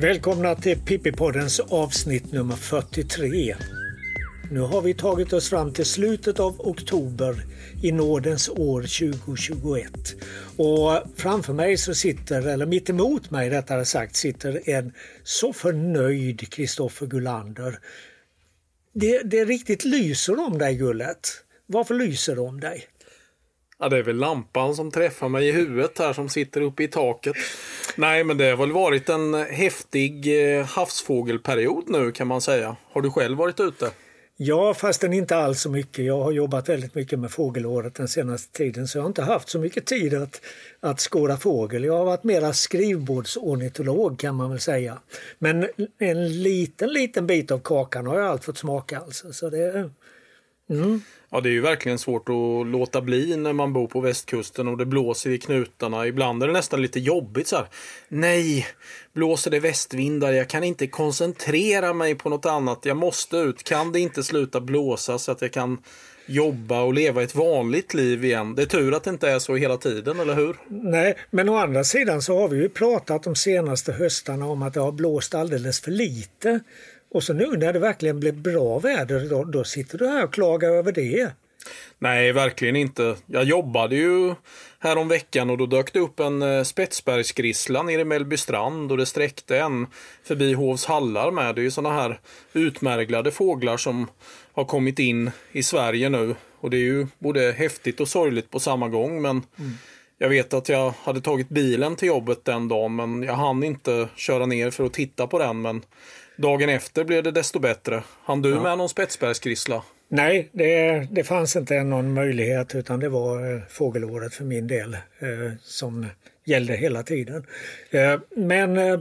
Välkomna till Pippipoddens avsnitt nummer 43. Nu har vi tagit oss fram till slutet av oktober i nådens år 2021. Och framför mig så sitter, eller mitt emot mig rättare sagt, sitter en så förnöjd Kristoffer Gullander det, det riktigt lyser om dig Gullet. Varför lyser det om dig? Ja, det är väl lampan som träffar mig i huvudet här som sitter uppe i taket. Nej, men det har väl varit en häftig eh, havsfågelperiod nu kan man säga. Har du själv varit ute? Ja, fastän inte alls så mycket. Jag har jobbat väldigt mycket med fågelåret den senaste tiden så jag har inte haft så mycket tid att, att skåda fågel. Jag har varit mera skrivbordsornitolog kan man väl säga. Men en liten, liten bit av kakan har jag allt fått smaka alltså. Så det, mm. Ja, det är ju verkligen svårt att låta bli när man bor på västkusten och det blåser i knutarna. Ibland är det nästan lite jobbigt så här. Nej, blåser det västvindar? Jag kan inte koncentrera mig på något annat. Jag måste ut. Kan det inte sluta blåsa så att jag kan jobba och leva ett vanligt liv igen. Det är tur att det inte är så hela tiden, eller hur? Nej, men å andra sidan så har vi ju pratat de senaste höstarna om att det har blåst alldeles för lite. Och så nu när det verkligen blev bra väder, då, då sitter du här och klagar över det. Nej, verkligen inte. Jag jobbade ju här om veckan och då dök det upp en eh, spetsbergsgrissla nere i Mellbystrand och det sträckte en förbi Hovs hallar med. Det är ju sådana här utmärglade fåglar som har kommit in i Sverige nu. Och det är ju både häftigt och sorgligt på samma gång. Men mm. jag vet att jag hade tagit bilen till jobbet den dagen men jag hann inte köra ner för att titta på den. Men Dagen efter blev det desto bättre. Han du ja. med någon spetsbergsgrissla? Nej, det, det fanns inte någon möjlighet utan det var eh, fågelåret för min del eh, som gällde hela tiden. Eh, men eh,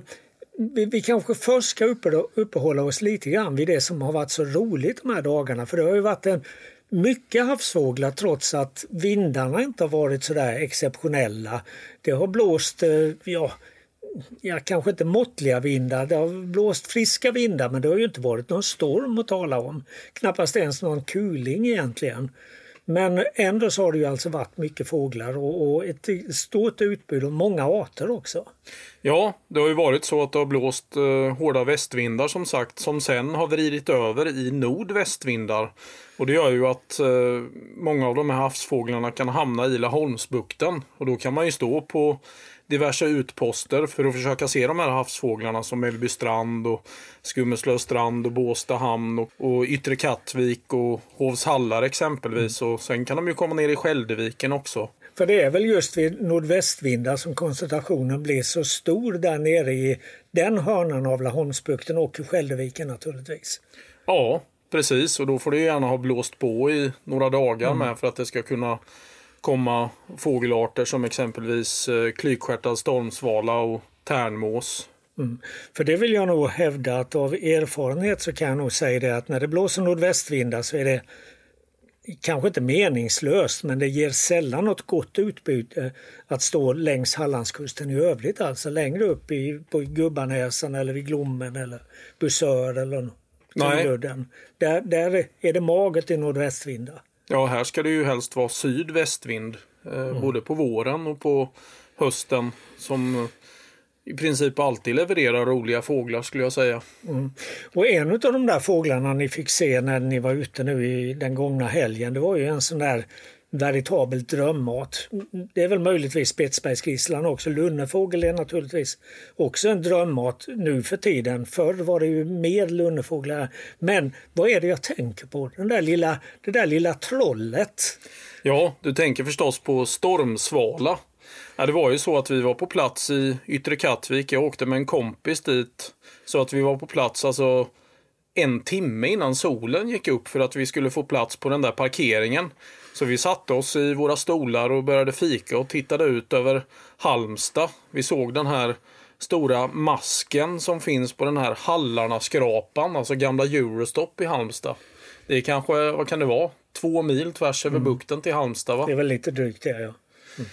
vi, vi, kanske först ska uppe, uppehålla oss lite grann vid det som har varit så roligt de här dagarna. För det har ju varit en mycket havsfåglar trots att vindarna inte har varit så där exceptionella. Det har blåst, eh, ja ja, kanske inte måttliga vindar. Det har blåst friska vindar men det har ju inte varit någon storm att tala om. Knappast ens någon kuling egentligen. Men ändå så har det ju alltså varit mycket fåglar och, och ett stort utbud och många arter också. Ja, det har ju varit så att det har blåst eh, hårda västvindar som sagt som sen har vridit över i nordvästvindar. Och det gör ju att eh, många av de här havsfåglarna kan hamna i Laholmsbukten och då kan man ju stå på diverse utposter för att försöka se de här havsfåglarna som Mellbystrand och Skummeslövstrand och Båstad hamn och, och Yttre Kattvik och Hovshallar exempelvis. Mm. Och sen kan de ju komma ner i Skäldeviken också. För det är väl just vid nordvästvindar som koncentrationen blir så stor där nere i den hörnan av Laholmsbukten och i Skäldeviken naturligtvis. Ja, precis. Och då får det gärna ha blåst på i några dagar mm. med för att det ska kunna komma fågelarter som exempelvis eh, klykstjärtad stormsvala och tärnmås. Mm. För det vill jag nog hävda att av erfarenhet så kan jag nog säga det att när det blåser nordvästvindar så är det kanske inte meningslöst men det ger sällan något gott utbyte att stå längs Hallandskusten i övrigt, alltså längre upp i, på Gubbanäsen eller vid Glommen eller Busör eller Tulludden. Där, där är det magert i nordvästvindar. Ja, här ska det ju helst vara sydvästvind. Eh, mm. Både på våren och på hösten. Som i princip alltid levererar roliga fåglar skulle jag säga. Mm. Och en av de där fåglarna ni fick se när ni var ute nu i den gångna helgen, det var ju en sån där veritabel drömmat. Det är väl möjligtvis spetsbergsgrisslan också. Lunnefågel är naturligtvis också en drömmat nu för tiden. Förr var det ju mer lunnefåglar. Men vad är det jag tänker på? Den där lilla, det där lilla trollet. Ja, du tänker förstås på stormsvala. Ja, det var ju så att vi var på plats i Yttre Kattvik. Jag åkte med en kompis dit. Så att vi var på plats alltså en timme innan solen gick upp för att vi skulle få plats på den där parkeringen. Så vi satte oss i våra stolar och började fika och tittade ut över Halmstad. Vi såg den här stora masken som finns på den här Hallarna-skrapan, alltså gamla Eurostop i Halmstad. Det är kanske, vad kan det vara, två mil tvärs över mm. bukten till Halmstad va? Det är väl lite drygt det ja. Mm.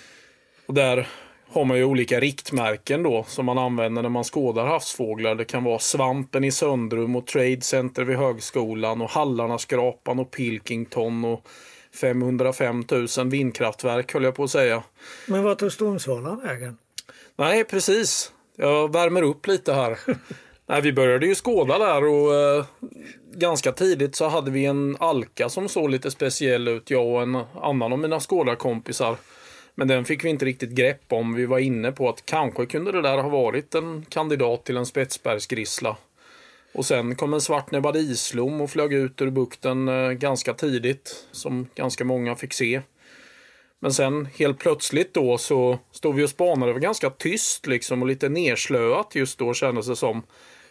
Och där har man ju olika riktmärken då som man använder när man skådar havsfåglar. Det kan vara Svampen i Söndrum och Trade Center vid högskolan och Hallarna-skrapan och Pilkington och 505 000 vindkraftverk höll jag på att säga. Men vad tog stormsvalan vägen? Nej, precis. Jag värmer upp lite här. Nej, vi började ju skåda där och eh, ganska tidigt så hade vi en alka som såg lite speciell ut, jag och en annan av mina skådarkompisar. Men den fick vi inte riktigt grepp om. Vi var inne på att kanske kunde det där ha varit en kandidat till en spetsbergsgrissla. Och sen kom en svartnäbbad islom och flög ut ur bukten eh, ganska tidigt, som ganska många fick se. Men sen helt plötsligt då så stod vi och spanade. Det var ganska tyst liksom och lite nerslöat just då kändes det som.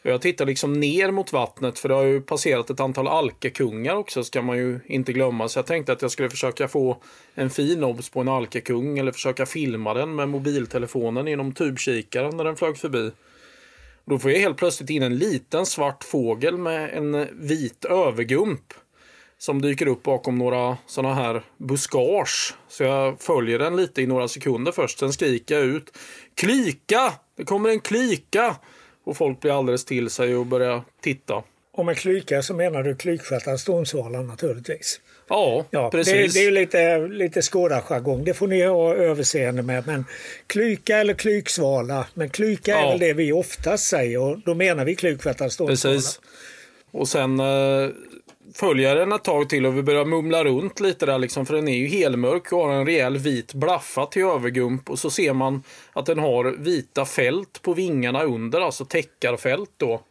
Jag tittar liksom ner mot vattnet för det har ju passerat ett antal alkekungar också ska man ju inte glömma. Så jag tänkte att jag skulle försöka få en fin obs på en alkekung eller försöka filma den med mobiltelefonen genom tubkikaren när den flög förbi. Då får jag helt plötsligt in en liten svart fågel med en vit övergump som dyker upp bakom några sådana här buskage. Så jag följer den lite i några sekunder först. Sen skriker jag ut Klika! Det kommer en klika! Och folk blir alldeles till sig och börjar titta. Och med klyka så menar du klykstjärtad stånsvala naturligtvis. Ja, ja precis. Det, det är lite, lite skådarjargong. Det får ni ha överseende med. Men klyka eller klyksvala. Men klyka ja. är väl det vi oftast säger och då menar vi klykstjärtad stånsvala. Precis. Och sen eh, följer den ett tag till och vi börjar mumla runt lite där liksom, för den är ju helmörk och har en rejäl vit blaffa till övergump och så ser man att den har vita fält på vingarna under, alltså täckarfält då.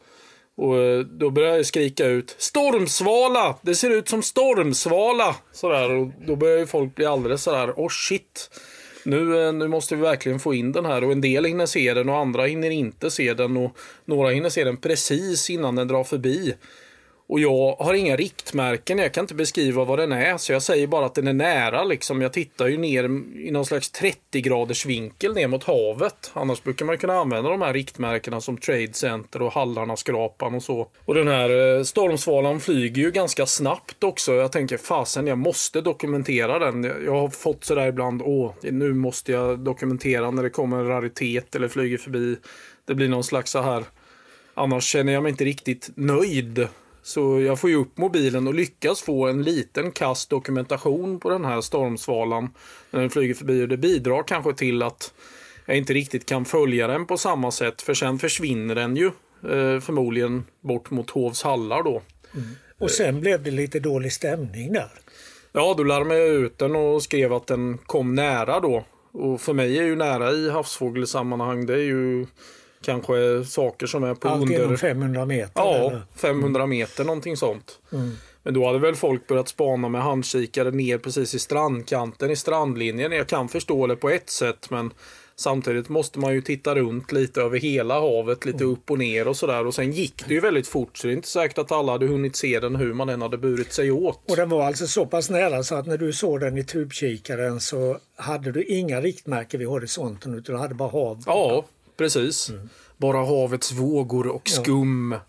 Och eh, då börjar jag skrika ut Stormsvala! Det ser ut som stormsvala! Sådär och då börjar ju folk bli alldeles sådär, oh shit. Nu, eh, nu måste vi verkligen få in den här och en del hinner se den och andra hinner inte se den och några hinner se den precis innan den drar förbi. Och jag har inga riktmärken, jag kan inte beskriva vad den är. Så jag säger bara att den är nära. Liksom. Jag tittar ju ner i någon slags 30 graders vinkel ner mot havet. Annars brukar man kunna använda de här riktmärkena som Trade Center och Hallarna-skrapan och så. Och den här eh, stormsvalan flyger ju ganska snabbt också. Jag tänker fasen, jag måste dokumentera den. Jag har fått sådär ibland, åh, nu måste jag dokumentera när det kommer en raritet eller flyger förbi. Det blir någon slags så här Annars känner jag mig inte riktigt nöjd så jag får ju upp mobilen och lyckas få en liten kast dokumentation på den här stormsvalan när den flyger förbi. Och det bidrar kanske till att jag inte riktigt kan följa den på samma sätt. För sen försvinner den ju eh, förmodligen bort mot Hovs hallar då. Mm. Och sen blev det lite dålig stämning där. Ja, då larmade jag ut den och skrev att den kom nära då. Och för mig är ju nära i havsfågelsammanhang, det är ju kanske saker som är på Allt under... inom 500 meter? Ja, eller? 500 meter någonting sånt. Mm. Men då hade väl folk börjat spana med handkikare ner precis i strandkanten i strandlinjen. Jag kan förstå det på ett sätt men Samtidigt måste man ju titta runt lite över hela havet, lite mm. upp och ner och sådär. Och sen gick det ju väldigt fort så det är inte säkert att alla hade hunnit se den hur man än hade burit sig åt. Och den var alltså så pass nära så att när du såg den i tubkikaren så hade du inga riktmärken vid horisonten utan du hade bara hav. Ja, Precis. Mm. Bara havets vågor och skum. Ja.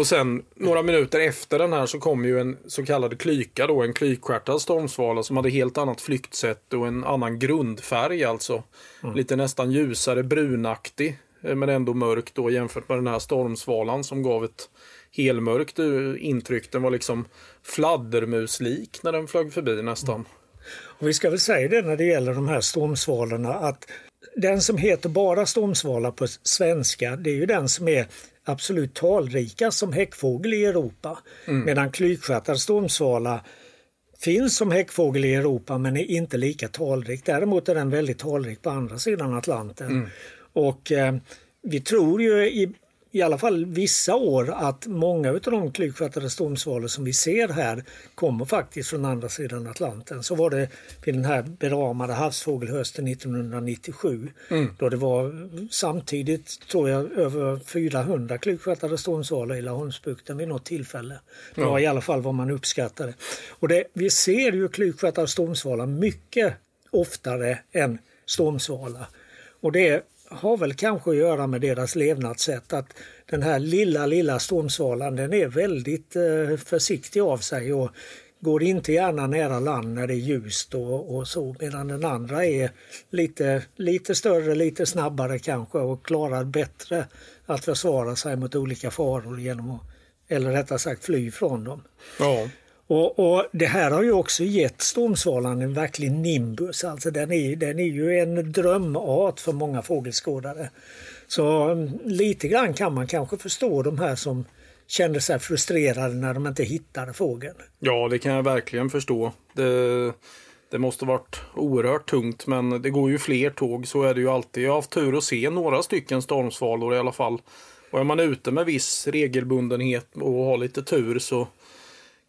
Och sen några minuter efter den här så kom ju en så kallad klyka då, en klykstjärtad stormsvala som hade helt annat flyktsätt och en annan grundfärg alltså. Mm. Lite nästan ljusare brunaktig eh, men ändå mörk då jämfört med den här stormsvalan som gav ett helmörkt intryck. Den var liksom fladdermuslik när den flög förbi nästan. Mm. Och vi ska väl säga det när det gäller de här stormsvalorna att den som heter bara stormsvala på svenska, det är ju den som är absolut talrikast som häckfågel i Europa. Mm. Medan klykstjärtad stormsvala finns som häckfågel i Europa men är inte lika talrik. Däremot är den väldigt talrik på andra sidan Atlanten. Mm. Och eh, vi tror ju i i alla fall vissa år att många av de klykstjärtade stormsvalor som vi ser här kommer faktiskt från andra sidan Atlanten. Så var det vid den här beramade havsfågelhösten 1997 mm. då det var samtidigt tror jag över 400 klykstjärtade stormsvalor i Laholmsbukten vid något tillfälle. Det var ja. i alla fall vad man uppskattade. Och det, vi ser ju klykstjärtade stormsvala mycket oftare än stormsvala. Och det har väl kanske att göra med deras levnadssätt. Att den här lilla, lilla stormsvalan den är väldigt eh, försiktig av sig och går inte gärna nära land när det är ljust och, och så medan den andra är lite, lite större, lite snabbare kanske och klarar bättre att försvara sig mot olika faror genom att, eller rättare sagt fly från dem. Ja. Och, och, Det här har ju också gett stormsvalan en verklig nimbus. Alltså den, är, den är ju en drömart för många fågelskådare. Så mm, lite grann kan man kanske förstå de här som kände sig frustrerade när de inte hittade fågeln. Ja, det kan jag verkligen förstå. Det, det måste varit oerhört tungt, men det går ju fler tåg. Så är det ju alltid. Jag har haft tur att se några stycken stormsvalor i alla fall. Och är man ute med viss regelbundenhet och har lite tur så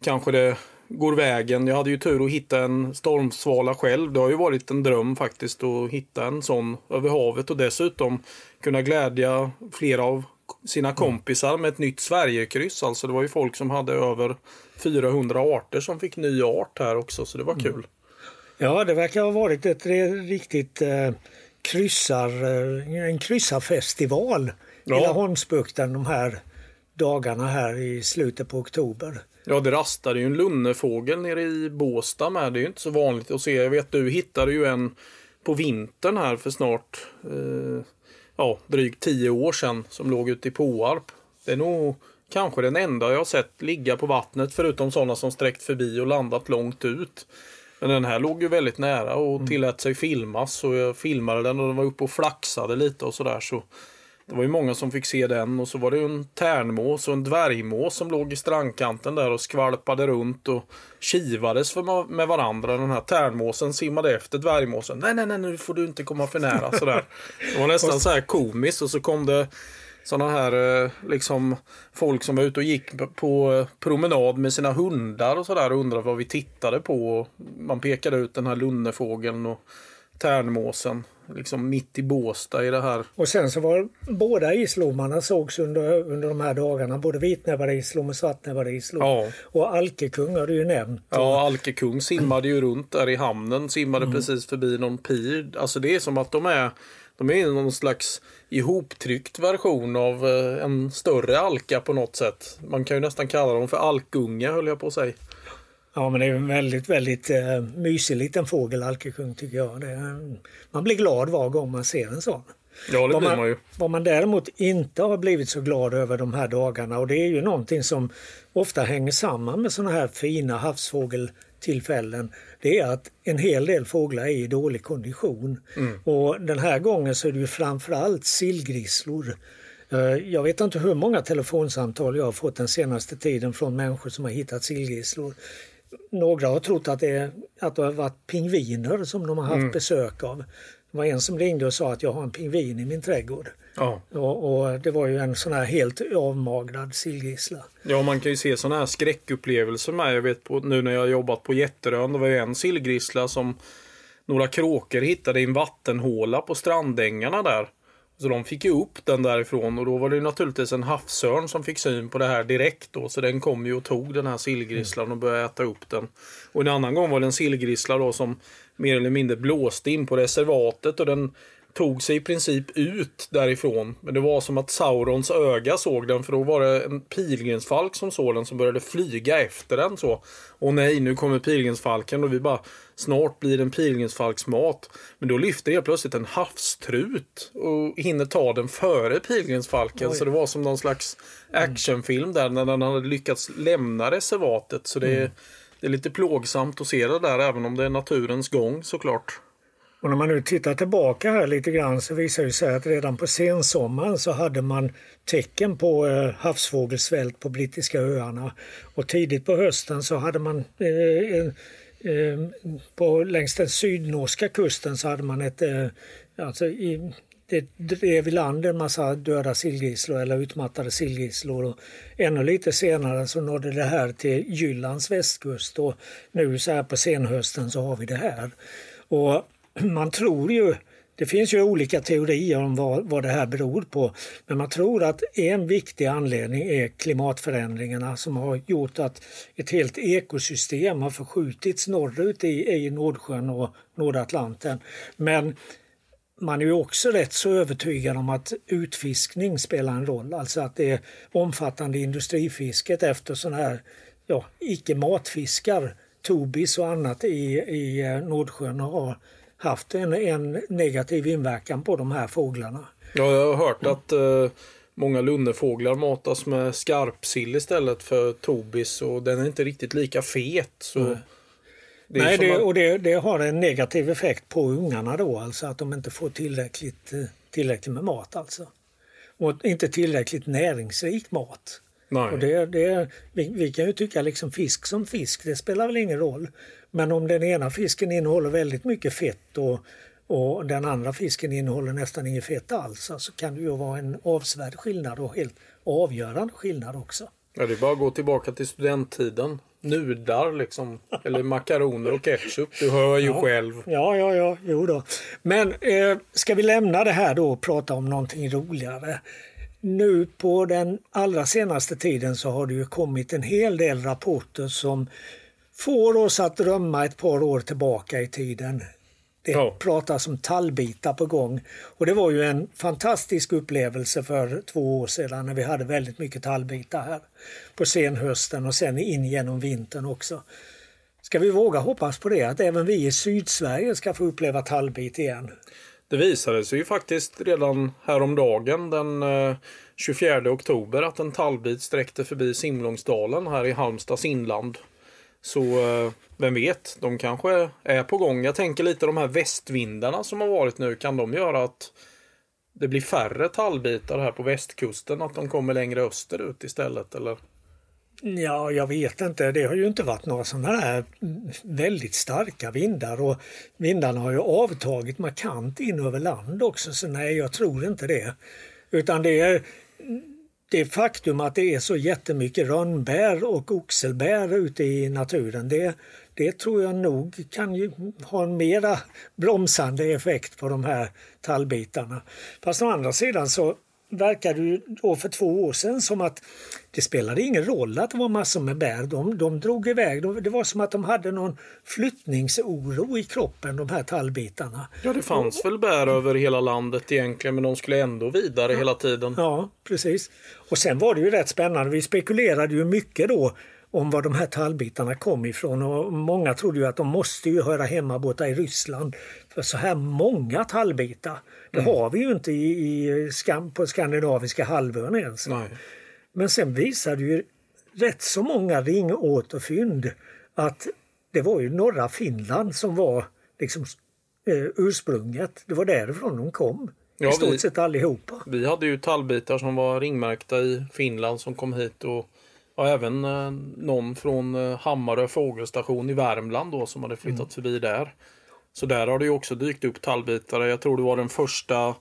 kanske det går vägen. Jag hade ju tur att hitta en stormsvala själv. Det har ju varit en dröm faktiskt att hitta en sån över havet och dessutom kunna glädja flera av sina kompisar med ett nytt Sverigekryss. Alltså det var ju folk som hade över 400 arter som fick ny art här också så det var kul. Mm. Ja det verkar ha varit ett riktigt eh, kryssar, eh, en kryssarfestival ja. i Laholmsbukten de här dagarna här i slutet på oktober. Ja, det rastade ju en lunnefågel nere i Båstad med. Det är ju inte så vanligt att se. Jag vet du hittade ju en på vintern här för snart eh, ja, drygt tio år sedan som låg ute i Påarp. Det är nog kanske den enda jag har sett ligga på vattnet förutom sådana som sträckt förbi och landat långt ut. Men den här låg ju väldigt nära och mm. tillät sig filmas och jag filmade den och den var uppe och flaxade lite och sådär. Så det var ju många som fick se den och så var det en tärnmås och en dvärgmås som låg i strandkanten där och skvalpade runt och kivades för, med varandra. Den här tärnmåsen simmade efter dvärgmåsen. Nej, nej, nej, nu får du inte komma för nära sådär. Det var nästan så här komiskt och så kom det sådana här eh, liksom folk som var ute och gick på eh, promenad med sina hundar och sådär och undrade vad vi tittade på. Man pekade ut den här lunnefågeln och tärnmåsen liksom mitt i Båstad i det här. Och sen så var båda islomarna sågs under, under de här dagarna. Både vitnäbbad islom och svartnäbbad islom. Ja. Och Alkekung har du ju nämnt. Ja, Alkekung simmade ju runt där i hamnen. Simmade mm. precis förbi någon pir. Alltså det är som att de är de är någon slags ihoptryckt version av eh, en större alka på något sätt. Man kan ju nästan kalla dem för alkunge höll jag på att säga. Ja, men det är en väldigt, väldigt uh, mysig liten fågel, alkekung, tycker jag. Det, man blir glad var gång man ser en sån. Ja, det blir man, man ju. Vad man däremot inte har blivit så glad över de här dagarna och det är ju någonting som ofta hänger samman med såna här fina havsfågeltillfällen. Det är att en hel del fåglar är i dålig kondition. Mm. Och den här gången så är det ju framförallt sillgrisslor. Eh, jag vet inte hur många telefonsamtal jag har fått den senaste tiden från människor som har hittat sillgrisslor några har trott att det, att det har varit pingviner som de har haft mm. besök av. Det var en som ringde och sa att jag har en pingvin i min trädgård. Ja. Och, och, det var ju en sån här helt avmagrad sillgissla. Ja, man kan ju se såna här skräckupplevelser med. Jag vet på, nu när jag har jobbat på Jätterön, det var ju en sillgrissla som några kråkor hittade i en vattenhåla på strandängarna där. Så de fick ju upp den därifrån och då var det naturligtvis en havsörn som fick syn på det här direkt då. Så den kom ju och tog den här sillgrisslan och började äta upp den. Och en annan gång var det en sillgrissla då som mer eller mindre blåste in på reservatet och den tog sig i princip ut därifrån. Men det var som att Saurons öga såg den för då var det en pilgrimsfalk som såg den som började flyga efter den så. Och nej, nu kommer pilgrimsfalken och vi bara snart blir den pilgrimsfalks mat. Men då lyfter helt plötsligt en havstrut och hinner ta den före pilgrimsfalken. Oj. Så det var som någon slags actionfilm där när den hade lyckats lämna reservatet. Så det, mm. det är lite plågsamt att se det där även om det är naturens gång såklart. Och när man nu tittar tillbaka här lite grann så visar det sig att redan på sensommaren så hade man tecken på eh, havsfågelsvält på brittiska öarna. Och tidigt på hösten så hade man eh, eh, på, längs den sydnorska kusten så hade man ett, eh, alltså i, det drev i land en massa döda sillgisslor eller utmattade sillgisslor. Och ännu lite senare så nådde det här till Jyllands västkust och nu så här på senhösten så har vi det här. Och man tror ju, det finns ju olika teorier om vad, vad det här beror på, men man tror att en viktig anledning är klimatförändringarna som har gjort att ett helt ekosystem har förskjutits norrut i, i Nordsjön och Nordatlanten. Men man är ju också rätt så övertygad om att utfiskning spelar en roll, alltså att det är omfattande industrifisket efter sådana här ja, icke-matfiskar tobis och annat i, i eh, Nordsjön har haft en, en negativ inverkan på de här fåglarna. Ja, jag har hört att eh, många lunnefåglar matas med skarpsill istället för tobis och den är inte riktigt lika fet. Så Nej. det Nej, det, och det, det, har en negativ effekt på ungarna då, alltså att de inte får tillräckligt, eh, tillräckligt med mat alltså. Och inte tillräckligt näringsrik mat. Nej. Och det, det, vi, vi, kan ju tycka liksom fisk som fisk, det spelar väl ingen roll. Men om den ena fisken innehåller väldigt mycket fett och, och den andra fisken innehåller nästan inget fett alls så alltså kan det ju vara en avsevärd skillnad och helt avgörande skillnad också. Ja, det är bara att gå tillbaka till studenttiden. Nudlar liksom, eller makaroner och ketchup. Du hör ju ja. själv. Ja, ja, ja, jo då. Men eh, ska vi lämna det här då och prata om någonting roligare? Nu på den allra senaste tiden så har det ju kommit en hel del rapporter som får oss att drömma ett par år tillbaka i tiden. Det ja. pratas om tallbitar på gång. Och det var ju en fantastisk upplevelse för två år sedan när vi hade väldigt mycket tallbitar här på senhösten och sen in genom vintern också. Ska vi våga hoppas på det, att även vi i Sydsverige ska få uppleva tallbit igen? Det visade sig ju faktiskt redan häromdagen den 24 eh, oktober att en tallbit sträckte förbi Simlångsdalen här i Halmstads inland. Så eh, vem vet, de kanske är på gång. Jag tänker lite de här västvindarna som har varit nu. Kan de göra att det blir färre tallbitar här på västkusten? Att de kommer längre österut istället? Eller? Ja, jag vet inte. Det har ju inte varit några sådana här väldigt starka vindar och vindarna har ju avtagit markant in över land också så nej, jag tror inte det. Utan det är det faktum att det är så jättemycket rönnbär och oxelbär ute i naturen, det, det tror jag nog kan ju ha en mera bromsande effekt på de här tallbitarna. Fast å andra sidan så verkar det ju då för två år sedan som att det spelade ingen roll att det var massor med bär. De, de drog iväg. Det var som att de hade någon flyttningsoro i kroppen, de här tallbitarna. Ja, det fanns väl bär över hela landet egentligen, men de skulle ändå vidare ja. hela tiden. Ja, precis. Och sen var det ju rätt spännande. Vi spekulerade ju mycket då om var de här tallbitarna kom ifrån och många trodde ju att de måste ju höra hemma borta i Ryssland. För så här många tallbitar, det mm. har vi ju inte i, i, på skandinaviska halvön ens. Nej. Men sen visade ju rätt så många ringåterfynd att det var ju norra Finland som var liksom eh, ursprunget. Det var därifrån de kom. Ja, I stort vi, sett allihopa. Vi hade ju tallbitar som var ringmärkta i Finland som kom hit och, och även eh, någon från eh, Hammarö fågelstation i Värmland då som hade flyttat mm. förbi där. Så där har det ju också dykt upp tallbitar. Jag tror det var den första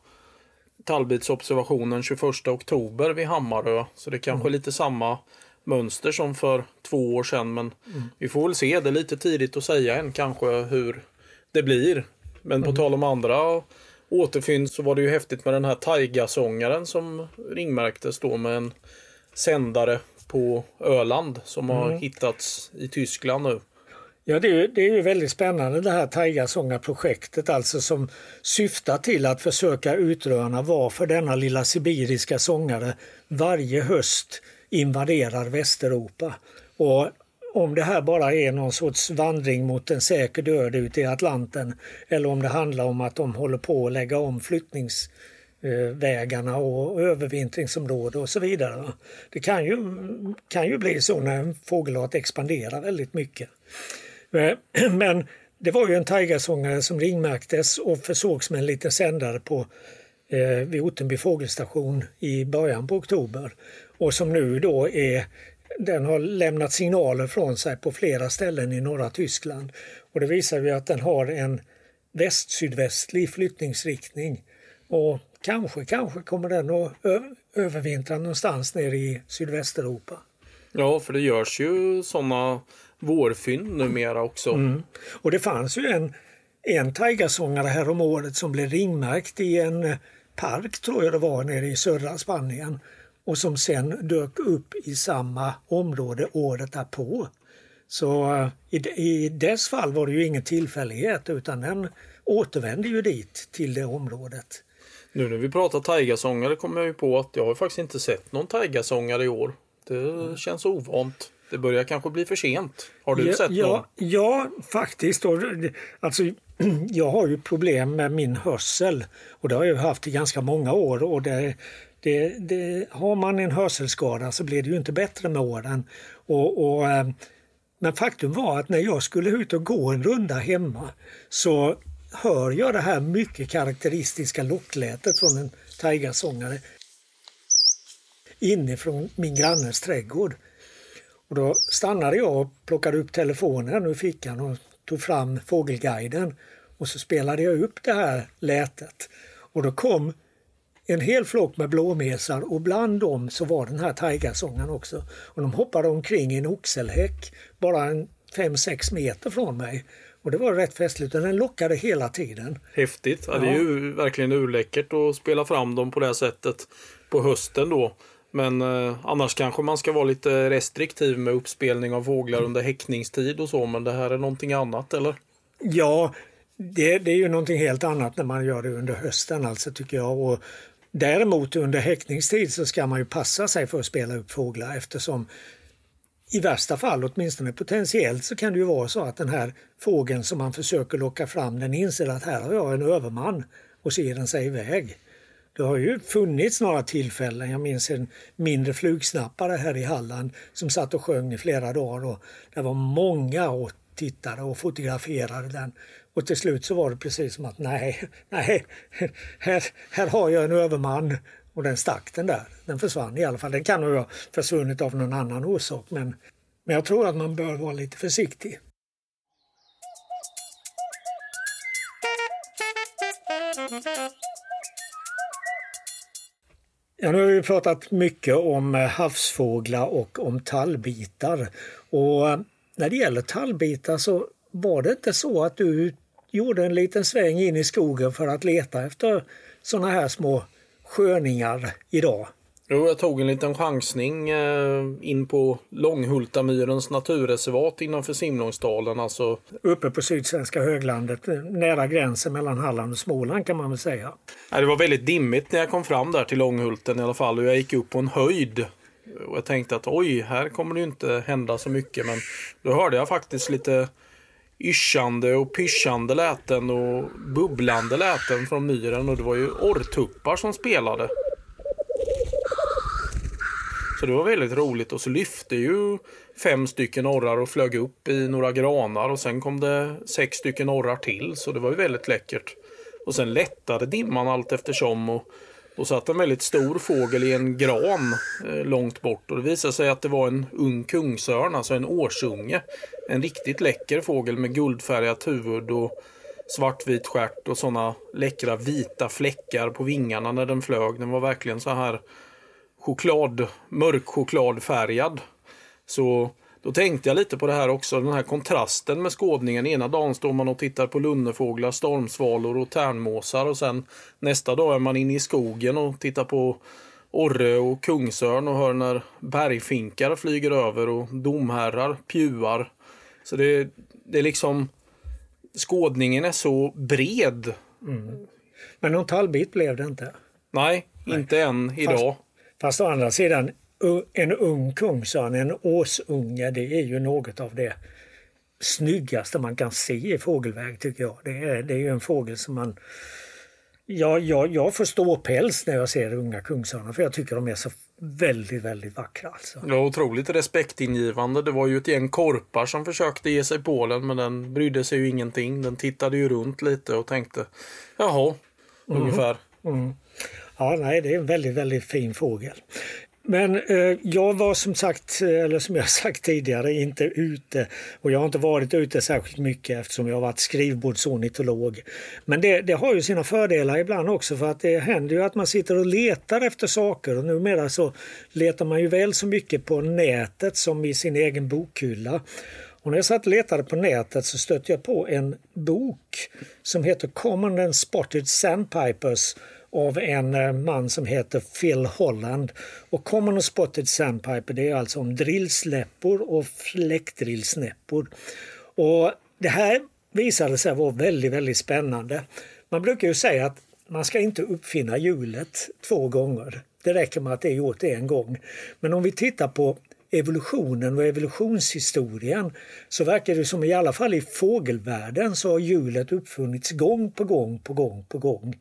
tallbitsobservationen 21 oktober vid Hammarö. Så det kanske är mm. lite samma mönster som för två år sedan. Men mm. vi får väl se. Det är lite tidigt att säga än kanske hur det blir. Men på mm. tal om andra återfynd så var det ju häftigt med den här Taiga-sångaren som ringmärktes då med en sändare på Öland som har mm. hittats i Tyskland nu. Ja, det är, det är ju väldigt spännande det här Taigasångarprojektet alltså som syftar till att försöka utröna varför denna lilla sibiriska sångare varje höst invaderar Västeuropa. Och om det här bara är någon sorts vandring mot en säker död ute i Atlanten eller om det handlar om att de håller på att lägga om Eh, vägarna och övervintringsområden och så vidare. Det kan ju, kan ju bli så när en fågelart expanderar väldigt mycket. Eh, men det var ju en tigersångare som ringmärktes och försågs med en liten sändare på, eh, vid Ottenby fågelstation i början på oktober. Och som nu då är den har lämnat signaler från sig på flera ställen i norra Tyskland. Och det visar ju att den har en väst-sydvästlig flyttningsriktning. Och kanske, kanske kommer den att övervintra någonstans nere i Sydvästeuropa. Ja, för det görs ju sådana vårfynd numera också. Mm. Och det fanns ju en, en taigasångare här om året som blev ringmärkt i en park tror jag det var nere i södra Spanien och som sen dök upp i samma område året därpå. Så eh, i, i dess fall var det ju ingen tillfällighet utan den återvände ju dit till det området. Nu när vi pratar taigasångare kommer jag ju på att jag har faktiskt inte sett någon taigasångare i år. Det känns ovant. Det börjar kanske bli för sent. Har du ja, sett ja, någon? Ja, faktiskt. Alltså, jag har ju problem med min hörsel och det har jag haft i ganska många år. Och det, det, det, har man en hörselskada så blir det ju inte bättre med åren. Och, och, eh, men faktum var att när jag skulle ut och gå en runda hemma så hör jag det här mycket karaktäristiska locklätet från en taigasångare inifrån min grannes trädgård. Och då stannade jag och plockade upp telefonen ur fickan och tog fram Fågelguiden och så spelade jag upp det här lätet. Och då kom en hel flock med blåmesar och bland dem så var den här taigasångaren också. Och de hoppade omkring i en oxelhäck bara en 5-6 meter från mig. Och det var rätt festligt och den lockade hela tiden. Häftigt. Ja. Det är ju verkligen urläckert att spela fram dem på det här sättet på hösten då. Men eh, annars kanske man ska vara lite restriktiv med uppspelning av fåglar under häckningstid och så. Men det här är någonting annat eller? Ja, det, det, är ju någonting helt annat när man gör det under hösten alltså tycker jag. Och däremot under häckningstid så ska man ju passa sig för att spela upp fåglar eftersom i värsta fall, åtminstone potentiellt, så kan det ju vara så att den här fågeln som man försöker locka fram den inser att här har jag en överman och så ger den sig iväg. Det har ju funnits några tillfällen, jag minns en mindre flugsnappare här i Halland som satt och sjöng i flera dagar och det var många och tittade och fotograferade den. Och till slut så var det precis som att nej, nej, här, här har jag en överman och den stack den där. Den försvann i alla fall. Den kan nog ha försvunnit av någon annan orsak men, men jag tror att man bör vara lite försiktig. Ja, nu har vi pratat mycket om eh, havsfåglar och om tallbitar. Och eh, när det gäller tallbitar så var det inte så att du gjorde en liten sväng in i skogen för att leta efter sådana här små sköningar idag? Jo, jag tog en liten chansning eh, in på Långhultamyrens naturreservat innanför Simlångsdalen. Alltså... Uppe på sydsvenska höglandet, nära gränsen mellan Halland och Småland kan man väl säga. det var väldigt dimmigt när jag kom fram där till Långhulten i alla fall och jag gick upp på en höjd. Och jag tänkte att oj, här kommer det inte hända så mycket. Men då hörde jag faktiskt lite yschande och pyschande läten och bubblande läten från myren och det var ju orrtuppar som spelade. Så det var väldigt roligt och så lyfte ju fem stycken orrar och flög upp i några granar och sen kom det sex stycken orrar till så det var ju väldigt läckert. Och sen lättade dimman allt eftersom och då satt en väldigt stor fågel i en gran eh, långt bort och det visade sig att det var en ung kungsörn, alltså en årsunge. En riktigt läcker fågel med guldfärgat huvud och svartvit stjärt och sådana läckra vita fläckar på vingarna när den flög. Den var verkligen så här choklad, mörk chokladfärgad. Så då tänkte jag lite på det här också, den här kontrasten med skådningen. Ena dagen står man och tittar på lunnefåglar, stormsvalor och tärnmåsar och sen nästa dag är man inne i skogen och tittar på orre och kungsörn och hör när bergfinkar flyger över och domherrar pjuar. Så det, det är liksom skådningen är så bred. Mm. Men någon tallbit blev det inte? Nej, Nej. inte än idag. Fast, fast å andra sidan, en ung kungsörn, en åsunge, det är ju något av det snyggaste man kan se i fågelväg tycker jag. Det är, det är ju en fågel som man... Ja, jag, jag får ståpäls när jag ser unga kungsörnar för jag tycker de är så väldigt, väldigt vackra. Alltså. Ja, otroligt respektingivande. Det var ju ett gäng korpar som försökte ge sig på den men den brydde sig ju ingenting. Den tittade ju runt lite och tänkte jaha, mm. ungefär. Mm. Ja, nej, det är en väldigt, väldigt fin fågel. Men eh, jag var som sagt, eh, eller som jag sagt tidigare, inte ute. Och jag har inte varit ute särskilt mycket eftersom jag har varit skrivbordsornitolog. Men det, det, har ju sina fördelar ibland också för att det händer ju att man sitter och letar efter saker och numera så letar man ju väl så mycket på nätet som i sin egen bokhylla. Och när jag satt och letade på nätet så stötte jag på en bok som heter Common and Spotted Sandpipers av en eh, man som heter Phil Holland. Och Common och Spotted Sandpiper det är alltså om drillsläppor och fläckdrillsnäppor. Och det här visade sig vara väldigt, väldigt spännande. Man brukar ju säga att man ska inte uppfinna hjulet två gånger. Det räcker med att det är gjort en gång. Men om vi tittar på evolutionen och evolutionshistorien så verkar det som i alla fall i fågelvärlden så har hjulet uppfunnits gång på gång på gång på gång.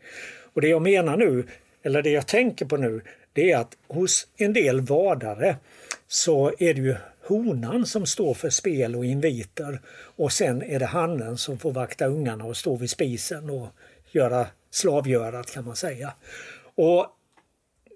Och det jag menar nu, eller det jag tänker på nu, det är att hos en del vadare så är det ju honan som står för spel och inviter och sen är det hannen som får vakta ungarna och stå vid spisen och göra slavgörat kan man säga. Och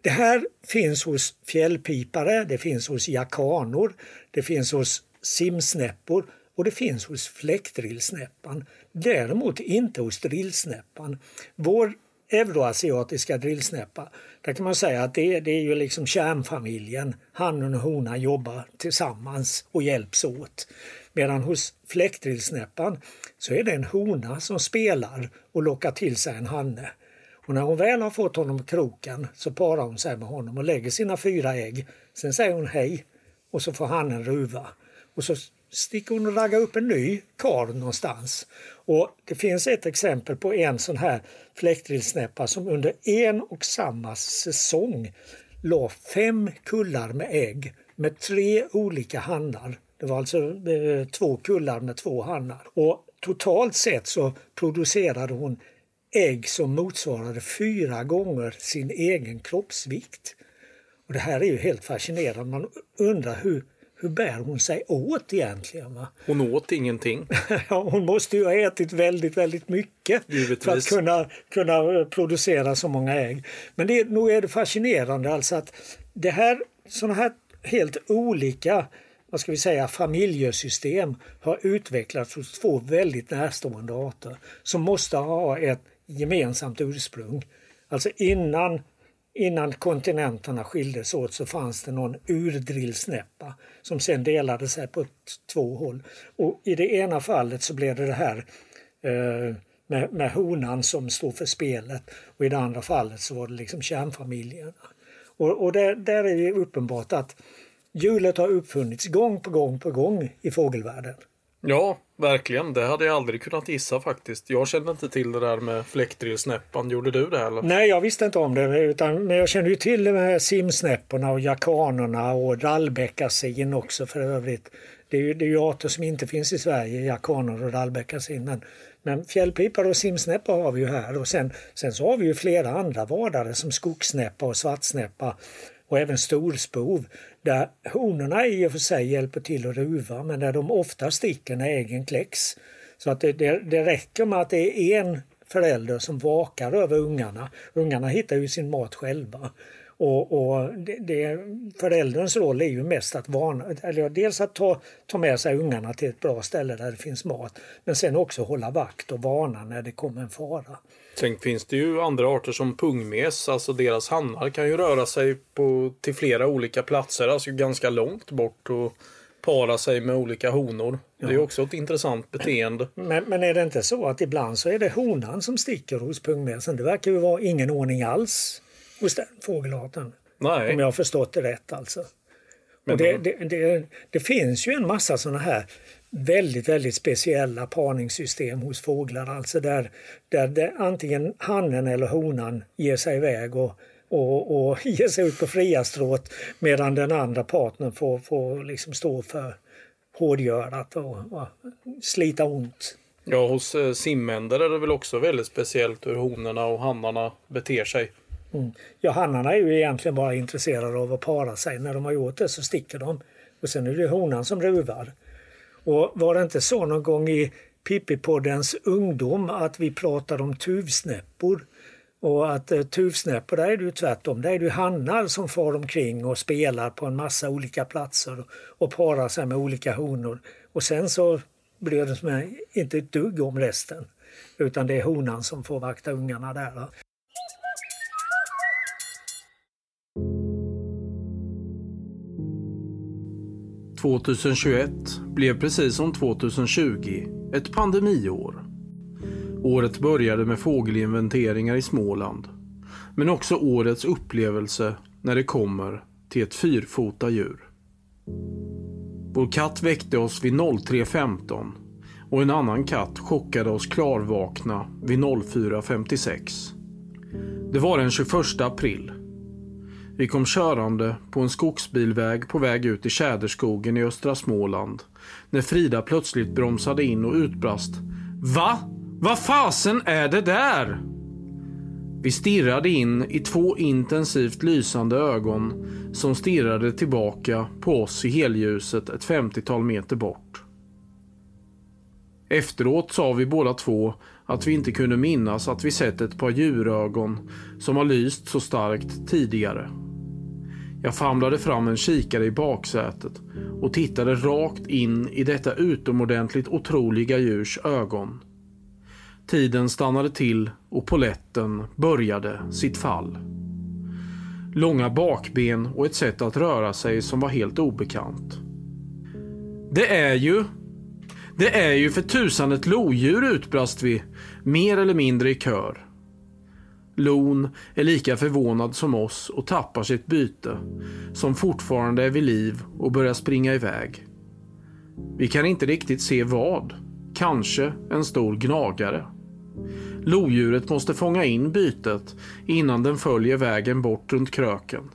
det här finns hos fjällpipare, det finns hos jakanor, det finns hos simsnäppor och det finns hos fläktdrillsnäppan. Däremot inte hos drillsnäppan. Vår euroasiatiska drillsnäppa, där kan man säga att det, det är ju liksom kärnfamiljen. Hannen och honan jobbar tillsammans och hjälps åt. Medan hos fläktdrillsnäppan så är det en hona som spelar och lockar till sig en hanne. Och när hon väl har fått honom kroken så parar hon sig med honom och lägger sina fyra ägg. Sen säger hon hej och så får hannen ruva. Och så sticker hon och raggar upp en ny karl någonstans. Och det finns ett exempel på en sån här fläktrillsnäppa som under en och samma säsong la fem kullar med ägg med tre olika hannar. Det var alltså eh, två kullar med två hannar. Och totalt sett så producerade hon ägg som motsvarade fyra gånger sin egen kroppsvikt. Och Det här är ju helt fascinerande. Man undrar hur, hur bär hon sig åt egentligen? Va? Hon åt ingenting. ja, hon måste ju ha ätit väldigt, väldigt mycket Givetvis. för att kunna, kunna producera så många ägg. Men det, nog är det fascinerande alltså att det här, sådana här helt olika vad ska vi säga, familjesystem har utvecklats hos två väldigt närstående arter som måste ha ett gemensamt ursprung. Alltså innan, innan kontinenterna skildes åt så fanns det någon urdrillsnäppa som sen delade sig på två håll. Och I det ena fallet så blev det det här eh, med, med honan som står för spelet och i det andra fallet så var det liksom kärnfamiljerna. Och, och där, där är det uppenbart att hjulet har uppfunnits gång på gång på gång i fågelvärlden. Ja, verkligen. Det hade jag aldrig kunnat gissa faktiskt. Jag kände inte till det där med fläktrillsnäppan. Gjorde du det eller? Nej, jag visste inte om det. Utan, men jag kände ju till med simsnäpporna och jakanerna och rallbeckasin också för övrigt. Det är, ju, det är ju arter som inte finns i Sverige, jakaner och rallbeckasin. Men, men fjällpipar och simsnäppa har vi ju här. Och sen, sen så har vi ju flera andra vadare som skogssnäppa och svartsnäppa och även storspov där honorna i och för sig hjälper till att ruva men där de ofta sticker när äggen kläcks. Så att det, det, det räcker med att det är en förälder som vakar över ungarna. Ungarna hittar ju sin mat själva. Och, och det, det, förälderns roll är ju mest att varna, eller dels att ta, ta med sig ungarna till ett bra ställe där det finns mat men sen också hålla vakt och varna när det kommer en fara. Sen finns det ju andra arter som pungmes, alltså deras hannar kan ju röra sig på, till flera olika platser, alltså ganska långt bort och para sig med olika honor. Ja. Det är också ett intressant beteende. Men, men, är det inte så att ibland så är det honan som sticker hos pungmesen? Det verkar ju vara ingen ordning alls hos den fågelarten. Nej. Om jag har förstått det rätt alltså. Det, det, det, det finns ju en massa sådana här väldigt, väldigt speciella parningssystem hos fåglar. Alltså där, där det, antingen hannen eller honan ger sig iväg och, och, och ger sig ut på fria stråt medan den andra partnern får, får liksom stå för hårdgörat och, och slita ont. Ja, hos eh, simänder är det väl också väldigt speciellt hur honorna och hannarna beter sig. Mm. Ja, hannarna är ju egentligen bara intresserade av att para sig. När de har gjort det så sticker de. Och sen är det honan som ruvar. Och var det inte så någon gång i Pippipoddens ungdom att vi pratade om tuvsnäppor? Och att eh, tuvsnäppor, där är det ju tvärtom. Där är det ju hannar som far omkring och spelar på en massa olika platser och parar sig med olika honor. Och sen så bryr de sig inte ett dugg om resten. Utan det är honan som får vakta ungarna där. 2021 blev precis som 2020 ett pandemiår. Året började med fågelinventeringar i Småland. Men också årets upplevelse när det kommer till ett fyrfota djur. Vår katt väckte oss vid 03.15 och en annan katt chockade oss klarvakna vid 04.56. Det var den 21 april vi kom körande på en skogsbilväg på väg ut i Tjäderskogen i östra Småland när Frida plötsligt bromsade in och utbrast Va? Vad fasen är det där? Vi stirrade in i två intensivt lysande ögon som stirrade tillbaka på oss i helljuset ett femtiotal meter bort. Efteråt sa vi båda två att vi inte kunde minnas att vi sett ett par djurögon som har lyst så starkt tidigare. Jag famlade fram en kikare i baksätet och tittade rakt in i detta utomordentligt otroliga djurs ögon. Tiden stannade till och poletten började sitt fall. Långa bakben och ett sätt att röra sig som var helt obekant. Det är ju... Det är ju för tusan ett lodjur utbrast vi, mer eller mindre i kör. Lon är lika förvånad som oss och tappar sitt byte, som fortfarande är vid liv och börjar springa iväg. Vi kan inte riktigt se vad. Kanske en stor gnagare. Lodjuret måste fånga in bytet innan den följer vägen bort runt kröken.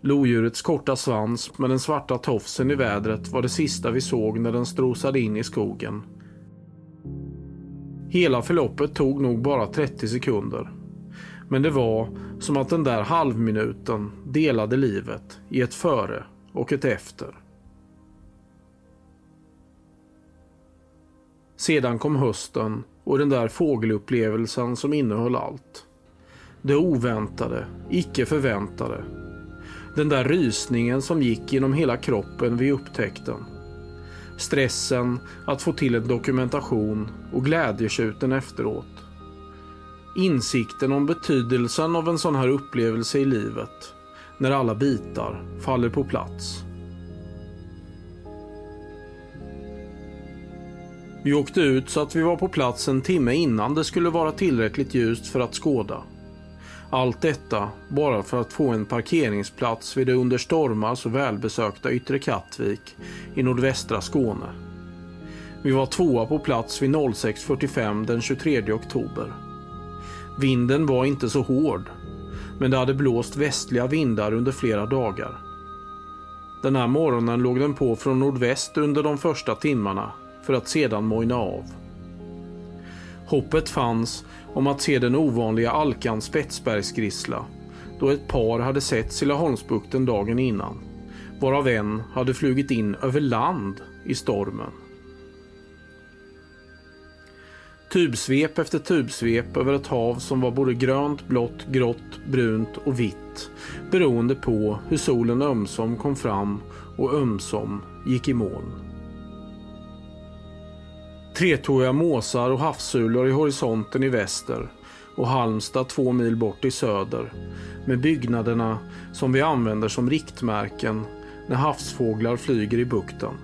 Lodjurets korta svans med den svarta tofsen i vädret var det sista vi såg när den strosade in i skogen. Hela förloppet tog nog bara 30 sekunder. Men det var som att den där halvminuten delade livet i ett före och ett efter. Sedan kom hösten och den där fågelupplevelsen som innehöll allt. Det oväntade, icke förväntade. Den där rysningen som gick genom hela kroppen vid upptäckten. Stressen att få till en dokumentation och glädjetjuten efteråt. Insikten om betydelsen av en sån här upplevelse i livet när alla bitar faller på plats. Vi åkte ut så att vi var på plats en timme innan det skulle vara tillräckligt ljust för att skåda. Allt detta bara för att få en parkeringsplats vid det under stormar så välbesökta Yttre Kattvik i nordvästra Skåne. Vi var tvåa på plats vid 06.45 den 23 oktober. Vinden var inte så hård, men det hade blåst västliga vindar under flera dagar. Den här morgonen låg den på från nordväst under de första timmarna för att sedan mojna av. Hoppet fanns om att se den ovanliga alkan spetsbergsgrissla då ett par hade setts i Laholmsbukten dagen innan, varav en hade flugit in över land i stormen. Tubsvep efter tubsvep över ett hav som var både grönt, blått, grått, brunt och vitt beroende på hur solen ömsom kom fram och ömsom gick i moln. Tretåiga måsar och havssulor i horisonten i väster och Halmstad två mil bort i söder med byggnaderna som vi använder som riktmärken när havsfåglar flyger i bukten.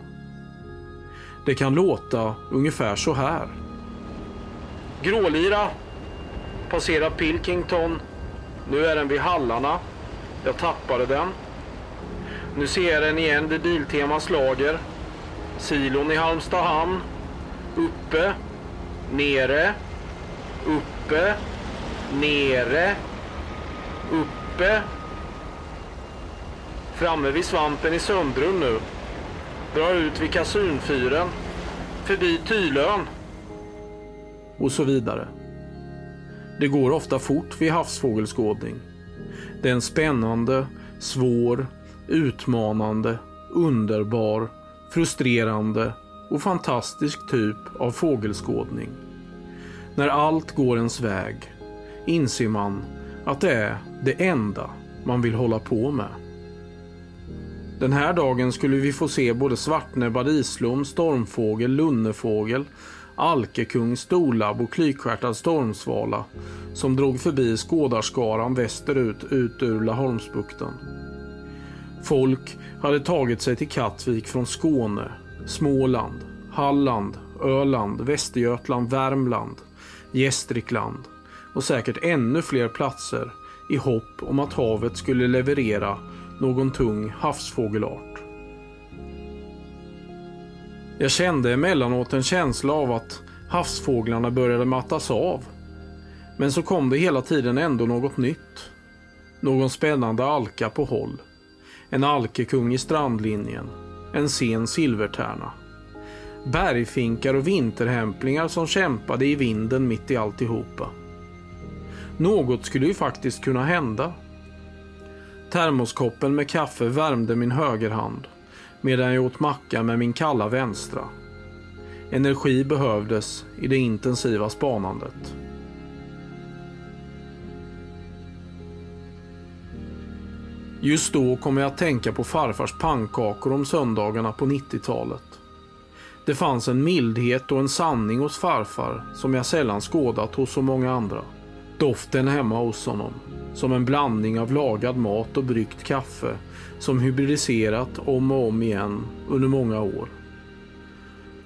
Det kan låta ungefär så här. Grålira. Passerar Pilkington. Nu är den vid Hallarna. Jag tappade den. Nu ser jag den igen vid Biltemas lager. Silon i Halmstad hamn. Uppe. Nere. Uppe. Nere. Uppe. Framme vid svampen i Söndrum nu. Drar ut vid Kasunfyren. Förbi Tylön och så vidare. Det går ofta fort vid havsfågelskådning. Det är en spännande, svår, utmanande, underbar, frustrerande och fantastisk typ av fågelskådning. När allt går ens väg inser man att det är det enda man vill hålla på med. Den här dagen skulle vi få se både svartnäbbad islom, stormfågel, lunnefågel, alkekung, storlabb och klykstjärtad stormsvala som drog förbi skådarskaran västerut ut ur Laholmsbukten. Folk hade tagit sig till Kattvik från Skåne, Småland, Halland, Öland, Västergötland, Värmland, Gästrikland och säkert ännu fler platser i hopp om att havet skulle leverera någon tung havsfågelart. Jag kände emellanåt en känsla av att havsfåglarna började mattas av. Men så kom det hela tiden ändå något nytt. någon spännande alka på håll, en alkekung i strandlinjen, en sen silvertärna. Bergfinkar och vinterhämplingar som kämpade i vinden mitt i alltihopa. Något skulle ju faktiskt kunna hända. Termoskoppen med kaffe värmde min högerhand medan jag åt macka med min kalla vänstra. Energi behövdes i det intensiva spanandet. Just då kom jag att tänka på farfars pannkakor om söndagarna på 90-talet. Det fanns en mildhet och en sanning hos farfar som jag sällan skådat hos så många andra. Doften hemma hos honom, som en blandning av lagad mat och bryggt kaffe som hybridiserat om och om igen under många år.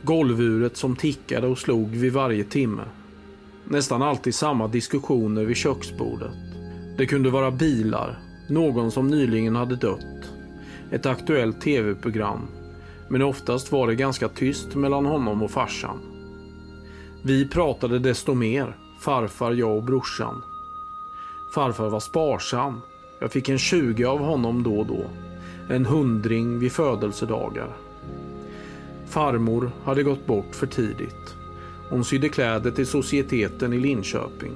Golvuret som tickade och slog vid varje timme. Nästan alltid samma diskussioner vid köksbordet. Det kunde vara bilar, någon som nyligen hade dött, ett aktuellt tv-program, men oftast var det ganska tyst mellan honom och farsan. Vi pratade desto mer, farfar, jag och brorsan. Farfar var sparsam. Jag fick en 20 av honom då och då. En hundring vid födelsedagar. Farmor hade gått bort för tidigt. Hon sydde kläder till societeten i Linköping.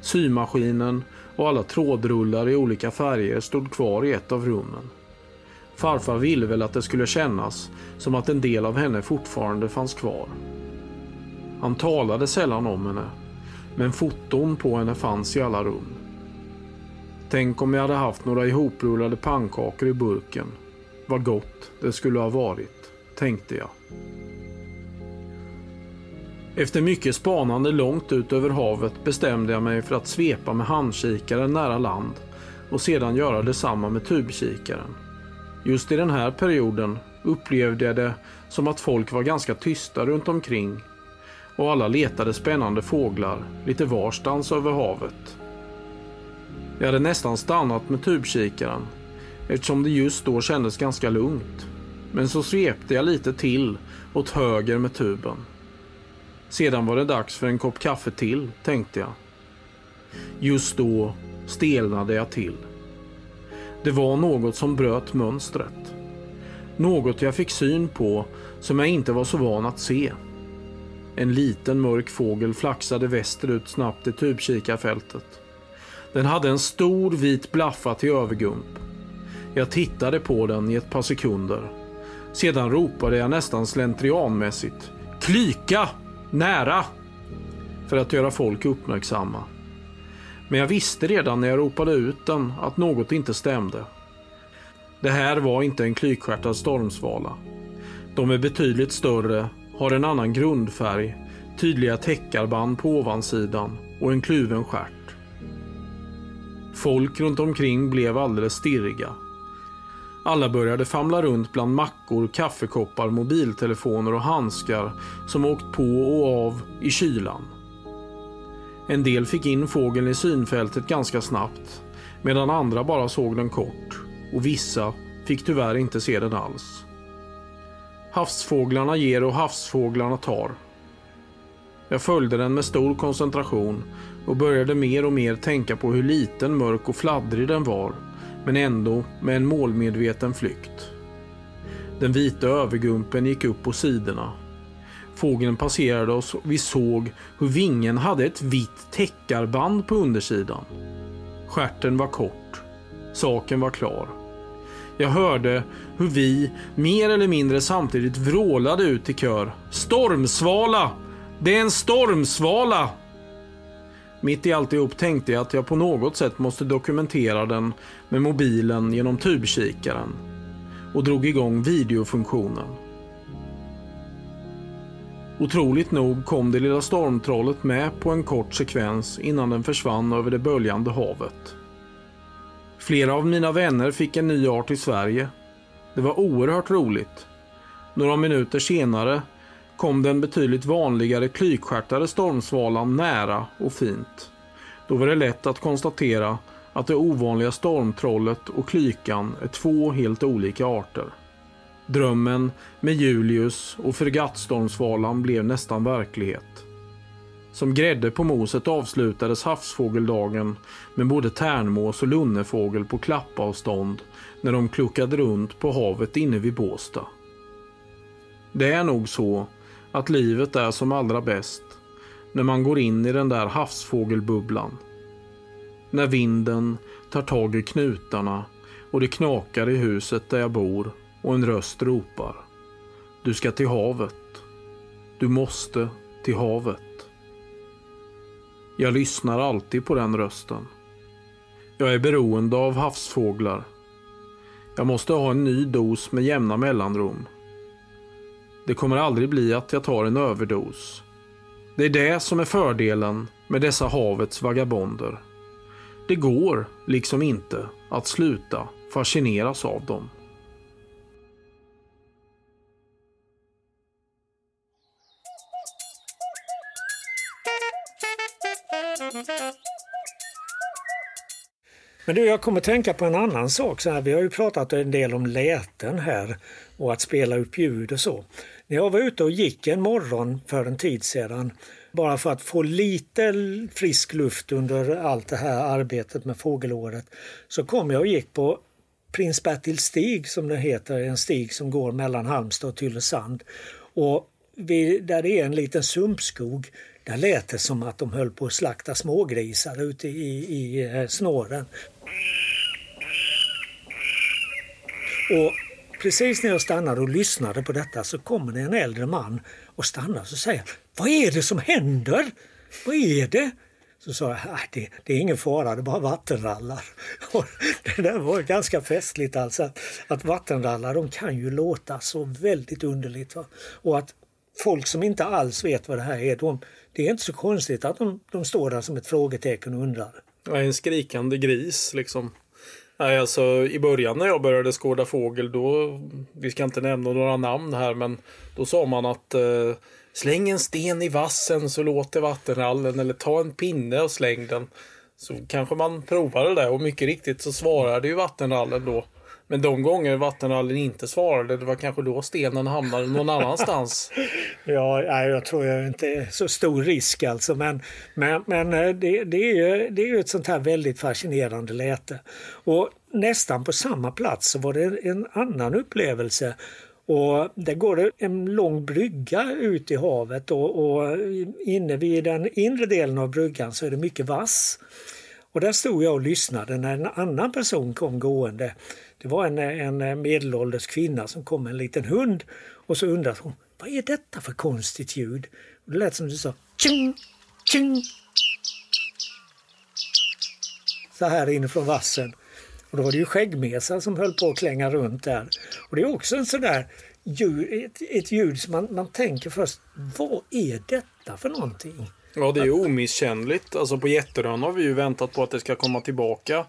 Symaskinen och alla trådrullar i olika färger stod kvar i ett av rummen. Farfar ville väl att det skulle kännas som att en del av henne fortfarande fanns kvar. Han talade sällan om henne, men foton på henne fanns i alla rum. Tänk om jag hade haft några ihoprullade pannkakor i burken. Vad gott det skulle ha varit, tänkte jag. Efter mycket spanande långt ut över havet bestämde jag mig för att svepa med handkikaren nära land och sedan göra detsamma med tubkikaren. Just i den här perioden upplevde jag det som att folk var ganska tysta runt omkring och alla letade spännande fåglar lite varstans över havet. Jag hade nästan stannat med tubkikaren eftersom det just då kändes ganska lugnt. Men så svepte jag lite till åt höger med tuben. Sedan var det dags för en kopp kaffe till, tänkte jag. Just då stelnade jag till. Det var något som bröt mönstret. Något jag fick syn på som jag inte var så van att se. En liten mörk fågel flaxade västerut snabbt i tubkikarfältet. Den hade en stor vit blaffa till övergump. Jag tittade på den i ett par sekunder. Sedan ropade jag nästan slentrianmässigt. Klyka! Nära! För att göra folk uppmärksamma. Men jag visste redan när jag ropade ut den att något inte stämde. Det här var inte en klykstjärtad stormsvala. De är betydligt större, har en annan grundfärg, tydliga täckarband på ovansidan och en kluven stjärt. Folk runt omkring blev alldeles stirriga. Alla började famla runt bland mackor, kaffekoppar, mobiltelefoner och handskar som åkt på och av i kylan. En del fick in fågeln i synfältet ganska snabbt medan andra bara såg den kort och vissa fick tyvärr inte se den alls. Havsfåglarna ger och havsfåglarna tar. Jag följde den med stor koncentration och började mer och mer tänka på hur liten, mörk och fladdrig den var men ändå med en målmedveten flykt. Den vita övergumpen gick upp på sidorna. Fågeln passerade oss och vi såg hur vingen hade ett vitt täckarband på undersidan. Skärten var kort. Saken var klar. Jag hörde hur vi mer eller mindre samtidigt vrålade ut i kör. Stormsvala! Det är en stormsvala! Mitt i alltihop tänkte jag att jag på något sätt måste dokumentera den med mobilen genom tubkikaren och drog igång videofunktionen. Otroligt nog kom det lilla stormtrollet med på en kort sekvens innan den försvann över det böljande havet. Flera av mina vänner fick en ny art i Sverige. Det var oerhört roligt. Några minuter senare kom den betydligt vanligare klykstjärtade stormsvalan nära och fint. Då var det lätt att konstatera att det ovanliga stormtrollet och klykan är två helt olika arter. Drömmen med Julius och fregattstormsvalan blev nästan verklighet. Som grädde på moset avslutades havsfågeldagen med både tärnmås och lunnefågel på klappavstånd när de kluckade runt på havet inne vid Båsta. Det är nog så att livet är som allra bäst när man går in i den där havsfågelbubblan. När vinden tar tag i knutarna och det knakar i huset där jag bor och en röst ropar. Du ska till havet. Du måste till havet. Jag lyssnar alltid på den rösten. Jag är beroende av havsfåglar. Jag måste ha en ny dos med jämna mellanrum. Det kommer aldrig bli att jag tar en överdos. Det är det som är fördelen med dessa havets vagabonder. Det går liksom inte att sluta fascineras av dem. Men du, jag kommer tänka på en annan sak. Så här, vi har ju pratat en del om läten här och att spela upp ljud och så. När jag var ute och gick en morgon för en tid sedan bara för att få lite frisk luft under allt det här arbetet med fågelåret så kom jag och gick på Prins Bertil stig som det heter, en stig som går mellan Halmstad och Tylösand. Och vid, där det är en liten sumpskog där lät det som att de höll på att slakta smågrisar ute i, i eh, snåren. Och precis när jag stannade och lyssnade på detta så kommer det en äldre man och stannar och säger Vad är det som händer? Vad är det? Så sa jag, ah, det, det är ingen fara, det är bara vattenrallar. Och det där var ganska festligt alltså. Att, att vattenrallar de kan ju låta så väldigt underligt. Va? Och att folk som inte alls vet vad det här är, de, det är inte så konstigt att de, de står där som ett frågetecken och undrar. Ja, en skrikande gris liksom. Nej, alltså i början när jag började skåda fågel då, vi ska inte nämna några namn här, men då sa man att eh, släng en sten i vassen så låter vattenrallen eller ta en pinne och släng den. Så kanske man provade det och mycket riktigt så svarade ju vattenrallen då. Men de gånger vattenrallyn inte svarade, det var kanske då stenen hamnade någon annanstans. ja, jag tror jag inte är så stor risk alltså. Men, men, men eh, det, det, är ju, det är ju ett sånt här väldigt fascinerande läte. Och nästan på samma plats så var det en annan upplevelse. Och där går det en lång brygga ut i havet och, och inne vid den inre delen av bryggan så är det mycket vass. Och där stod jag och lyssnade när en annan person kom gående. Det var en, en medelålders kvinna som kom med en liten hund och så undrade hon vad är detta för konstigt ljud? Och det lät som du sa tjing, tjing. Så här inifrån vassen. Och då var det ju skäggmesar som höll på att klänga runt där. Och det är också en sån där ljud, ett, ett ljud som man, man tänker först, vad är detta för någonting? Ja, det är ju omisskännligt. Alltså på Jätterön har vi ju väntat på att det ska komma tillbaka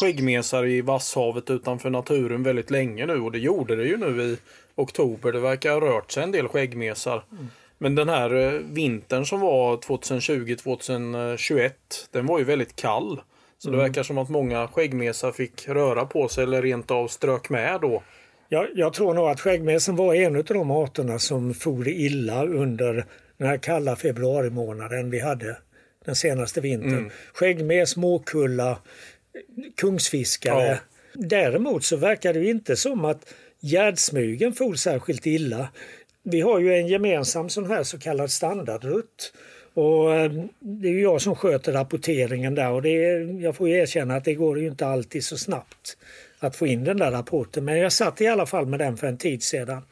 skäggmesar i Vasshavet utanför naturen väldigt länge nu och det gjorde det ju nu i oktober. Det verkar ha rört sig en del skäggmesar. Mm. Men den här eh, vintern som var 2020-2021 den var ju väldigt kall. Så mm. det verkar som att många skäggmesar fick röra på sig eller rent av strök med då. Jag, jag tror nog att skäggmesen var en av de arterna som for illa under den här kalla februarimånaden vi hade den senaste vintern. Mm. Skäggmes, måkulla, kungsfiskare. Ja. Däremot så verkar det inte som att gärdsmygen for särskilt illa. Vi har ju en gemensam sån här så kallad standardrutt. Och eh, det är jag som sköter rapporteringen där och det är, jag får erkänna att det går ju inte alltid så snabbt att få in den där rapporten. Men jag satt i alla fall med den för en tid sedan.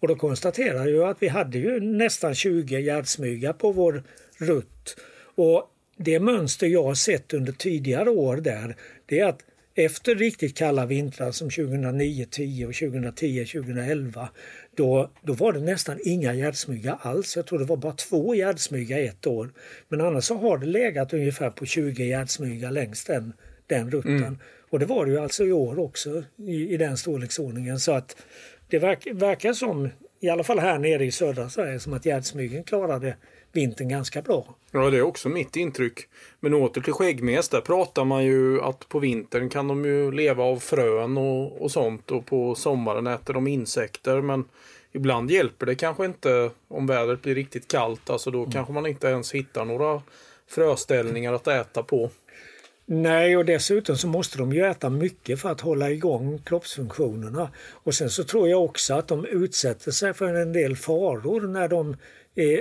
Och då konstaterade jag att vi hade ju nästan 20 gärdsmygar på vår rutt. Och det mönster jag har sett under tidigare år där, det är att efter riktigt kalla vintrar som 2009, 10 och 2010, 2011, då, då var det nästan inga gärdsmyga alls. Jag tror det var bara två gärdsmyga ett år. Men annars så har det legat ungefär på 20 gärdsmyga längs den, den rutten. Mm. Och det var det ju alltså i år också i, i den storleksordningen. Så att det verk, verkar som, i alla fall här nere i södra Sverige, som att gärdsmygen klarade vintern ganska bra. Ja, det är också mitt intryck. Men åter till skäggmes, där pratar man ju att på vintern kan de ju leva av frön och, och sånt och på sommaren äter de insekter. Men ibland hjälper det kanske inte om vädret blir riktigt kallt. Alltså då mm. kanske man inte ens hittar några fröställningar att äta på. Nej, och dessutom så måste de ju äta mycket för att hålla igång kroppsfunktionerna. Och sen så tror jag också att de utsätter sig för en del faror när de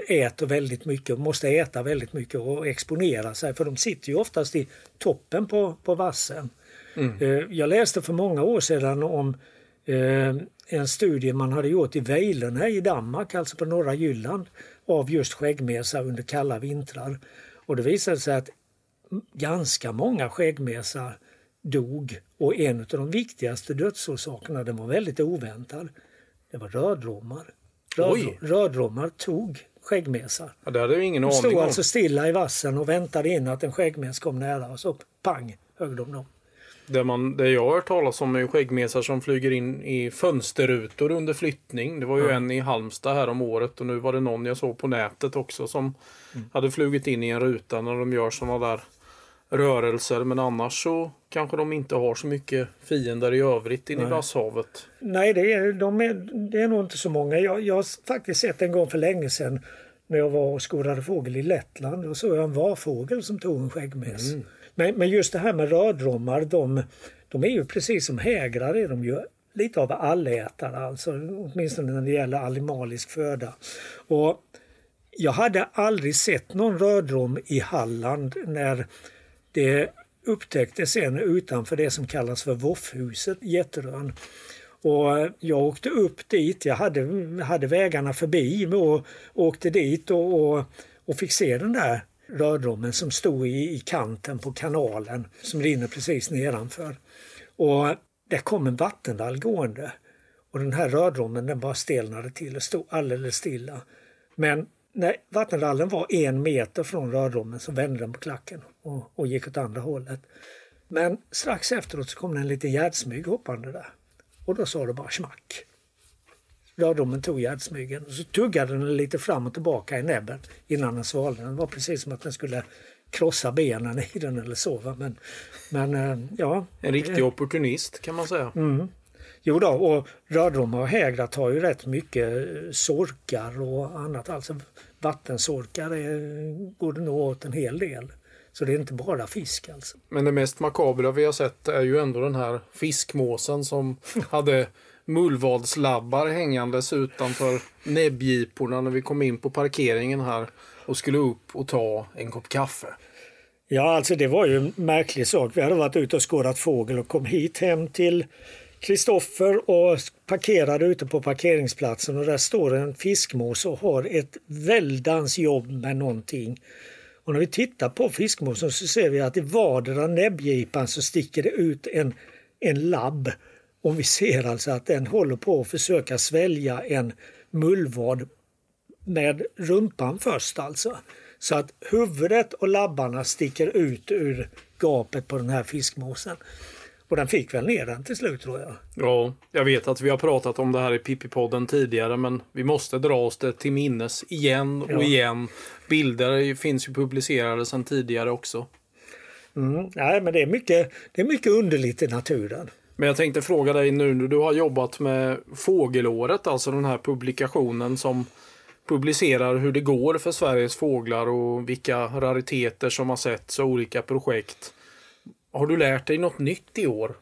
äter väldigt mycket, måste äta väldigt mycket och exponera sig för de sitter ju oftast i toppen på, på vassen. Mm. Eh, jag läste för många år sedan om eh, en studie man hade gjort i Vejlene i Danmark, alltså på norra Jylland, av just skäggmesa under kalla vintrar. Och det visade sig att ganska många skäggmesar dog och en av de viktigaste dödsorsakerna, den var väldigt oväntad, det var rödrommar. Röd, rödrommar tog skäggmesar. Ja, det hade jag ingen aning om. De stod alltså stilla i vassen och väntade in att en skäggmes kom nära och så pang högg de dem. Det, man, det jag har hört talas om är skäggmesar som flyger in i fönsterrutor under flyttning. Det var ju mm. en i Halmstad här om året och nu var det någon jag såg på nätet också som mm. hade flugit in i en ruta när de gör sådana där rörelser. Men annars så kanske de inte har så mycket fiender i övrigt inne i vasshavet. Nej, det är, de är, det är nog inte så många. Jag, jag har faktiskt sett en gång för länge sedan när jag var och skådade fågel i Lettland. Då såg jag en varfågel som tog en skäggmes. Mm. Men, men just det här med rödrommar, de, de är ju precis som hägrar är de ju lite av allätare, alltså, åtminstone när det gäller animalisk föda. Och jag hade aldrig sett någon rödrom i Halland när det upptäcktes sen utanför det som kallas för Voffhuset, Jätterön. Och jag åkte upp dit, jag hade, hade vägarna förbi och åkte dit och, och, och fick se den där rödrommen som stod i, i kanten på kanalen som rinner precis nedanför. Och det kom en vattenvall gående och den här rödrommen den bara stelnade till och stod alldeles stilla. Men när vattenrallen var en meter från rödrommen så vände den på klacken och, och gick åt andra hållet. Men strax efteråt så kom det en liten gärdsmyg hoppande där. Och då sa det bara smack. Rödrommen tog gärdsmygen och så tuggade den lite fram och tillbaka i näbben innan den svalde. Det var precis som att den skulle krossa benen i den eller så. Men, men eh, ja. En riktig opportunist kan man säga. Mm. Jo då, och rödromar och hägrar tar ju rätt mycket eh, sorkar och annat. Alltså vattensorkar är, går det nog åt en hel del. Så det är inte bara fisk alltså. Men det mest makabra vi har sett är ju ändå den här fiskmåsen som hade mullvadslabbar hängandes utanför näbbgiporna när vi kom in på parkeringen här och skulle upp och ta en kopp kaffe. Ja, alltså det var ju en märklig sak. Vi hade varit ute och skådat fågel och kom hit hem till Kristoffer och parkerade ute på parkeringsplatsen och där står en fiskmås och har ett väldans jobb med någonting. Och när vi tittar på fiskmåsen så ser vi att i vardera näbbgipan så sticker det ut en, en labb. Och vi ser alltså att den håller på att försöka svälja en mullvad med rumpan först alltså. Så att huvudet och labbarna sticker ut ur gapet på den här fiskmåsen. Och den fick väl ner den till slut tror jag. Ja, jag vet att vi har pratat om det här i Pippi-podden tidigare men vi måste dra oss det till minnes igen och ja. igen. Bilder finns ju publicerade sedan tidigare också. Mm, nej, men det är, mycket, det är mycket underligt i naturen. Men jag tänkte fråga dig nu när du har jobbat med Fågelåret, alltså den här publikationen som publicerar hur det går för Sveriges fåglar och vilka rariteter som har setts och olika projekt. Har du lärt dig något nytt i år?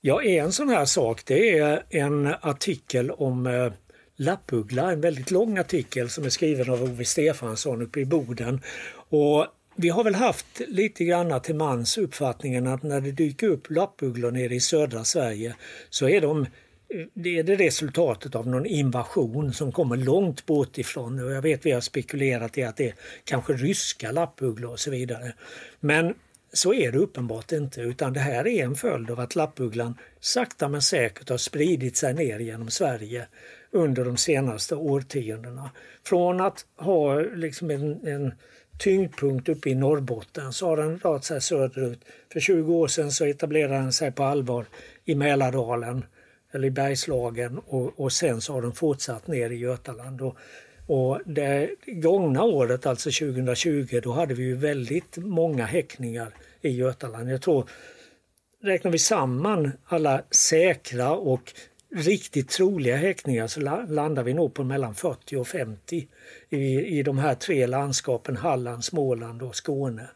Ja, en sån här sak det är en artikel om eh, lappuggla, en väldigt lång artikel som är skriven av Ove Stefansson uppe i Boden. Och vi har väl haft lite grann till mans uppfattningen att när det dyker upp lappugglor nere i södra Sverige så är de det är det resultatet av någon invasion som kommer långt bort ifrån. Och jag vet vi har spekulerat i att det är kanske ryska lappugglor och så vidare. Men så är det uppenbart inte utan det här är en följd av att lappugglan sakta men säkert har spridit sig ner genom Sverige under de senaste årtiondena. Från att ha liksom en, en tyngdpunkt uppe i Norrbotten så har den rört sig söderut. För 20 år sedan så etablerade den sig på allvar i Mälardalen eller i Bergslagen och, och sen så har den fortsatt ner i Götaland. Och, och det gångna året, alltså 2020, då hade vi ju väldigt många häckningar i Götaland. Jag tror, räknar vi samman alla säkra och riktigt troliga häckningar så landar vi nog på mellan 40 och 50 i, i de här tre landskapen Halland, Småland och Skåne.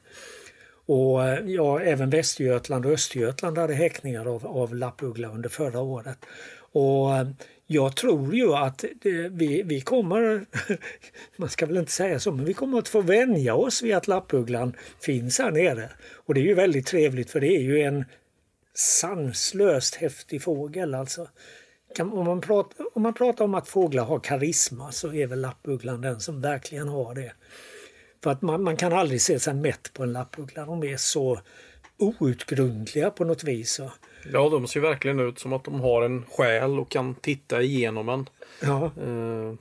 Och ja, även Västergötland och Östergötland hade häckningar av, av lappuggla under förra året. Och jag tror ju att det, vi, vi kommer, man ska väl inte säga så, men vi kommer att få vänja oss vid att lappugglan finns här nere. Och det är ju väldigt trevligt för det är ju en sanslöst häftig fågel alltså. Om man, pratar, om man pratar om att fåglar har karisma så är väl lappugglan den som verkligen har det. För att man, man kan aldrig se sig mätt på en lappuggla. De är så outgrundliga på något vis. Ja, de ser verkligen ut som att de har en själ och kan titta igenom en. Ja. Uh,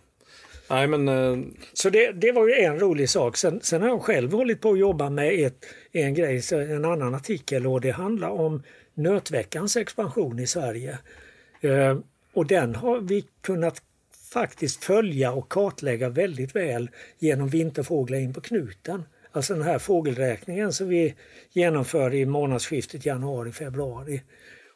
nej, men, uh... Så det, det var ju en rolig sak. Sen, sen har jag själv hållit på att jobba med ett, en grej, en annan artikel och det handlar om nötveckans expansion i Sverige. Uh, och den har vi kunnat faktiskt följa och kartlägga väldigt väl genom Vinterfåglar in på knuten. Alltså den här fågelräkningen som vi genomförde i månadsskiftet januari-februari.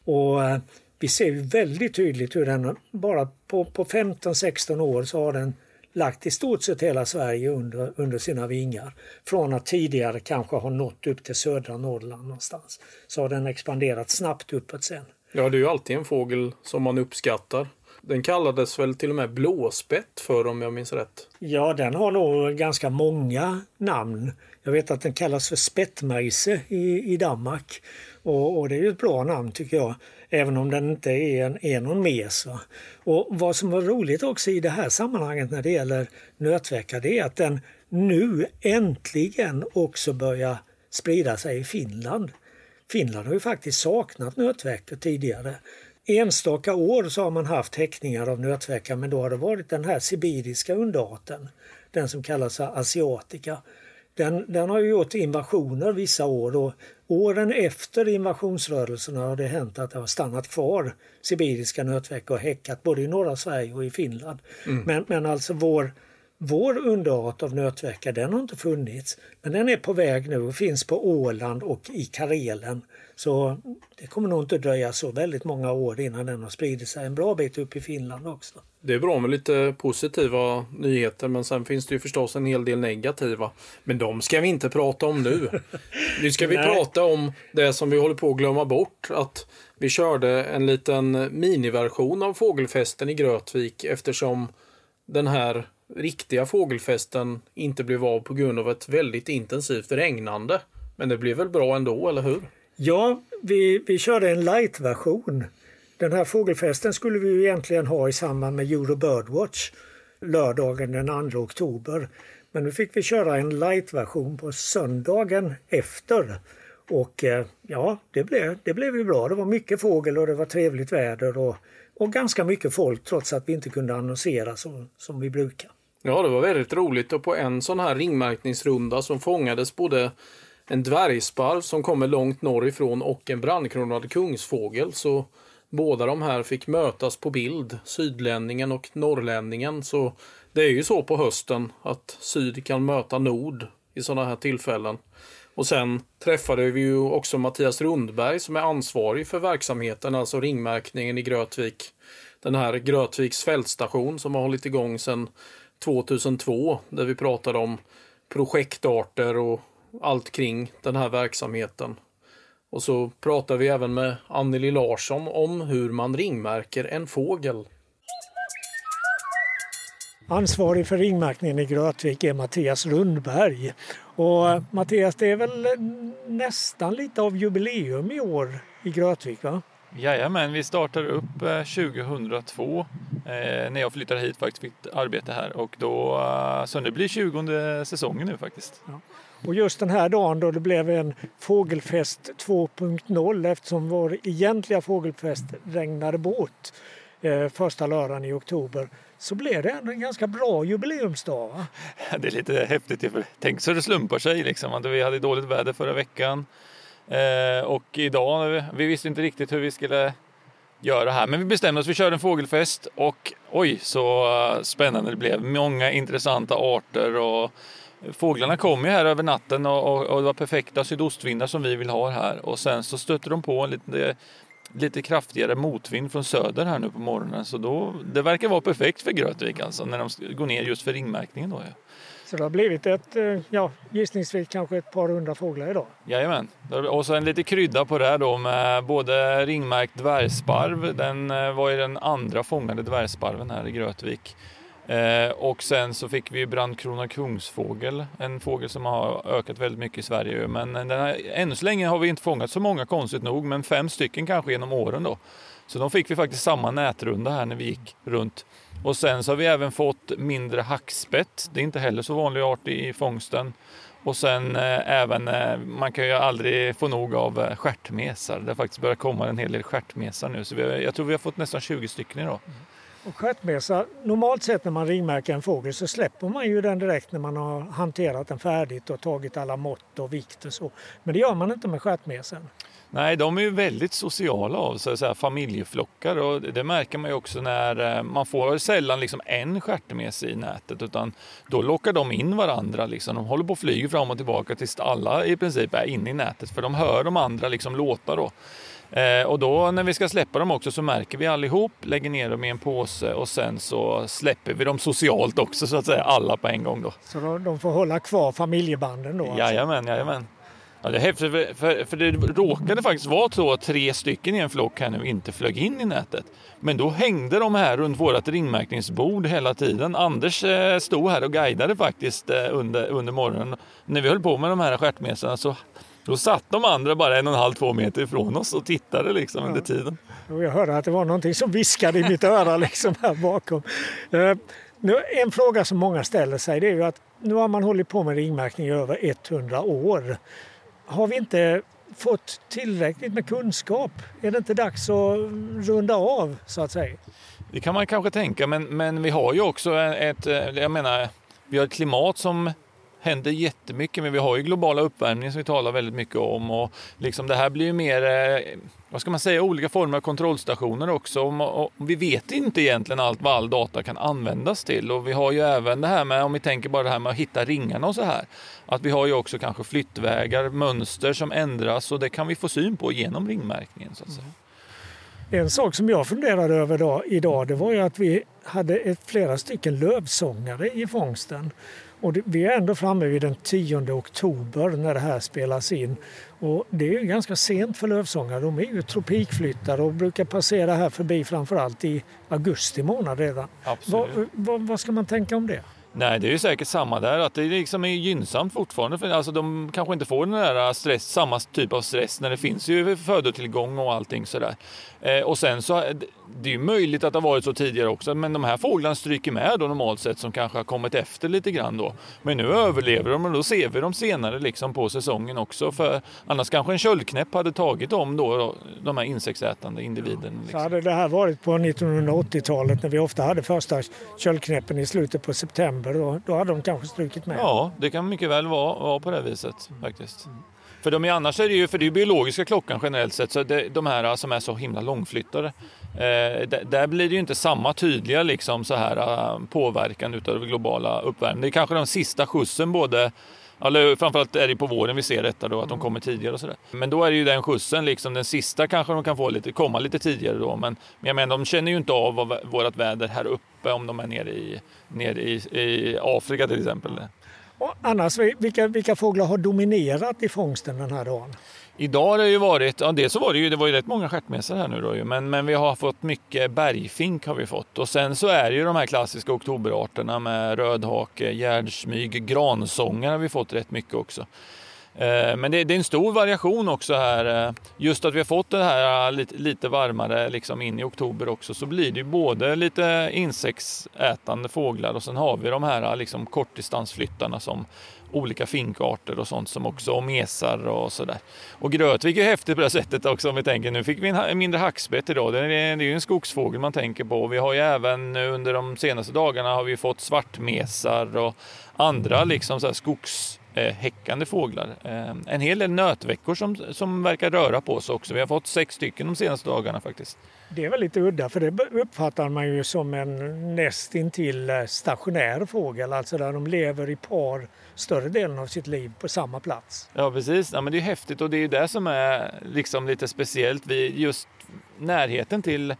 Och eh, vi ser väldigt tydligt hur den bara på, på 15-16 år så har den lagt i stort sett hela Sverige under, under sina vingar. Från att tidigare kanske ha nått upp till södra Norrland någonstans. Så har den expanderat snabbt uppåt sen. Ja, det är ju alltid en fågel som man uppskattar. Den kallades väl till och med blåspett för om jag minns rätt? Ja, den har nog ganska många namn. Jag vet att den kallas för spettmejse i, i Danmark. Och, och, det är ju ett bra namn tycker jag. Även om den inte är, en, är någon mes. Va? Och vad som var roligt också i det här sammanhanget när det gäller nötväckar det är att den nu äntligen också börjar sprida sig i Finland. Finland har ju faktiskt saknat nötveckor tidigare. Enstaka år så har man haft häckningar av nötvecka men då har det varit den här sibiriska underarten. Den som kallas asiatica. Den, den har ju gjort invasioner vissa år och åren efter invasionsrörelserna har det hänt att det har stannat kvar sibiriska nötveckor och häckat både i norra Sverige och i Finland. Mm. Men, men alltså vår, vår underart av nötvecka den har inte funnits. Men den är på väg nu och finns på Åland och i Karelen. Så det kommer nog inte dröja så väldigt många år innan den har spridit sig en bra bit upp i Finland också. Det är bra med lite positiva nyheter men sen finns det ju förstås en hel del negativa. Men de ska vi inte prata om nu. Nu ska vi prata om det som vi håller på att glömma bort. Att vi körde en liten miniversion av fågelfesten i Grötvik eftersom den här riktiga fågelfesten inte blev av på grund av ett väldigt intensivt regnande. Men det blev väl bra ändå, eller hur? Ja, vi, vi körde en light-version. Den här fågelfesten skulle vi egentligen ha i samband med Euro Birdwatch lördagen den 2 oktober. Men nu fick vi köra en light-version på söndagen efter. Och eh, ja, det blev, det blev ju bra. Det var mycket fågel och det var trevligt väder och, och ganska mycket folk trots att vi inte kunde annonsera som, som vi brukar. Ja, det var väldigt roligt och på en sån här ringmärkningsrunda som fångades både en dvärgsparv som kommer långt norrifrån och en brandkronad kungsfågel. Så båda de här fick mötas på bild, sydlänningen och norrlänningen. Så det är ju så på hösten att syd kan möta nord i sådana här tillfällen. Och sen träffade vi ju också Mattias Rundberg som är ansvarig för verksamheten, alltså ringmärkningen i Grötvik. Den här Grötviks fältstation som har hållit igång sedan 2002 där vi pratade om projektarter och allt kring den här verksamheten. Och så pratar vi även med Anneli Larsson om hur man ringmärker en fågel. Ansvarig för ringmärkningen i Grötvik är Mattias Rundberg. Och eh, Mattias, det är väl nästan lite av jubileum i år i Grötvik va? Jajamän, vi startade upp 2002 eh, eh, när jag flyttade hit faktiskt, fick arbete här och då, så nu blir 20 säsongen nu faktiskt. Ja. Och just den här dagen då det blev en fågelfest 2.0 eftersom vår egentliga fågelfest regnade bort eh, första lördagen i oktober så blev det ändå en ganska bra jubileumsdag. Va? Det är lite häftigt. Tänk så det slumpar sig liksom. Vi hade dåligt väder förra veckan eh, och idag, vi visste inte riktigt hur vi skulle göra här. Men vi bestämde oss, vi körde en fågelfest och oj så eh, spännande det blev. Många intressanta arter och Fåglarna kom ju här över natten och, och, och, det var perfekta sydostvindar som vi vill ha här och sen så stötte de på en lite lite kraftigare motvind från söder här nu på morgonen. Så då, det verkar vara perfekt för Grötvik alltså när de går ner just för ringmärkningen. Då, ja. Så det har blivit ett, eh, ja, gissningsvis kanske ett par hundra fåglar idag? Jajamän. Och så en lite krydda på det här då med både ringmärkt dvärgsparv. Den eh, var ju den andra fångade dvärgsparven här i Grötvik. Eh, och sen så fick vi brandkrona kungsfågel, en fågel som har ökat väldigt mycket i Sverige. Men eh, den här, ännu så länge har vi inte fångat så många konstigt nog, men fem stycken kanske genom åren då. Så de fick vi faktiskt samma nätrunda här när vi gick runt. Och sen så har vi även fått mindre hackspett. Det är inte heller så vanlig art i fångsten. Och sen eh, även, eh, man kan ju aldrig få nog av eh, stjärtmesar. Det har faktiskt börjat komma en hel del stjärtmesar nu. Så vi har, jag tror vi har fått nästan 20 stycken idag. Mm. Och stjärtmesa, normalt sett när man ringmärker en fågel så släpper man ju den direkt när man har hanterat den färdigt och tagit alla mått och vikt och så. Men det gör man inte med stjärtmesen. Nej, de är ju väldigt sociala av sig, så här, familjeflockar och det märker man ju också när eh, man får sällan liksom en stjärtmes i nätet utan då lockar de in varandra. Liksom. De håller på och flyger fram och tillbaka tills alla i princip är inne i nätet för de hör de andra liksom låta då. Eh, och då när vi ska släppa dem också så märker vi allihop, lägger ner dem i en påse och sen så släpper vi dem socialt också så att säga, alla på en gång då. Så de får hålla kvar familjebanden då? Alltså. Jajamän, jajamän. Ja, det är häftigt, för, för, för, det råkade faktiskt vara så att tre stycken i en flock här nu inte flög in i nätet. Men då hängde de här runt vårt ringmärkningsbord hela tiden. Anders eh, stod här och guidade faktiskt eh, under, under morgonen. När vi höll på med de här stjärtmesarna så då satt de andra bara en och en halv, två meter ifrån oss och tittade liksom under tiden. Och jag hörde att det var någonting som viskade i mitt öra liksom här bakom. Eh, en fråga som många ställer sig det är ju att nu har man hållit på med ringmärkning i över 100 år har vi inte fått tillräckligt med kunskap? Är det inte dags att runda av så att säga? Det kan man kanske tänka, men, men vi har ju också ett, jag menar, vi har ett klimat som händer jättemycket, men vi har ju globala uppvärmningen som vi talar väldigt mycket om och liksom det här blir ju mer, eh, vad ska man säga, olika former av kontrollstationer också. Och vi vet inte egentligen allt vad all data kan användas till och vi har ju även det här med, om vi tänker bara det här med att hitta ringarna och så här, att vi har ju också kanske flyttvägar, mönster som ändras och det kan vi få syn på genom ringmärkningen så att säga. Mm. En sak som jag funderade över då, idag det var ju att vi hade ett, flera stycken lövsångare i fångsten. Och vi är ändå framme vid den 10 oktober när det här spelas in. Och det är ju ganska sent för lövsångare. De är ju tropikflyttare och brukar passera här förbi framförallt i augusti månad redan. Vad, vad, vad ska man tänka om det? Nej, det är ju säkert samma där, att det liksom är gynnsamt fortfarande. För alltså, de kanske inte får den där stress, samma typ av stress när det finns ju födotillgång och allting sådär. Eh, och sen så, det är möjligt att det har varit så tidigare också, men de här fåglarna stryker med då normalt sett som kanske har kommit efter lite grann då. Men nu överlever de och då ser vi dem senare liksom på säsongen också. För annars kanske en köldknäpp hade tagit dem då, de här insektsätande individerna. Liksom. Så hade det här varit på 1980-talet när vi ofta hade första köldknäppen i slutet på september, då, då hade de kanske strukit med. Ja, det kan mycket väl vara, vara på det viset faktiskt. Mm. För de är, annars är det ju, för det är biologiska klockan generellt sett, så det, de här som är så himla långflyttade, eh, där, blir det ju inte samma tydliga liksom så här uh, påverkan utav globala uppvärmning. Det är kanske den sista skjutsen både eller framförallt är det på våren vi ser detta då, att de kommer tidigare och sådär. Men då är det ju den skjutsen, liksom den sista kanske de kan få lite, komma lite tidigare då. Men, men jag menar, de känner ju inte av vårt väder här uppe om de är nere i, nere i, i Afrika till exempel. Och annars, vilka, vilka fåglar har dominerat i fångsten den här dagen? Idag har det ju varit, ja dels så var det ju, det var ju rätt många stjärtmesar här nu då ju, men, men vi har fått mycket bergfink har vi fått. Och sen så är det ju de här klassiska oktoberarterna med rödhake, gärdsmyg, gransångare har vi fått rätt mycket också. Eh, men det, är en stor variation också här. Eh. Just att vi har fått det här eh, lite, varmare liksom in i oktober också så blir det både lite insektsätande fåglar och sen har vi de här liksom kortdistansflyttarna som olika finkarter och sånt som också, och mesar och sådär. Och Grötvik är häftigt på det sättet också om vi tänker. Nu fick vi en mindre hackspett idag. Det är, det är ju en skogsfågel man tänker på. Vi har ju även under de senaste dagarna har vi fått svartmesar och andra liksom så skogs eh, häckande fåglar. Eh, en hel del nötveckor som, som verkar röra på sig också. Vi har fått sex stycken de senaste dagarna faktiskt. Det är väl lite udda för det uppfattar man ju som en nästintill eh, stationär fågel, alltså där de lever i par större delen av sitt liv på samma plats. Ja precis, ja, men det är häftigt och det är det som är liksom lite speciellt vid just närheten till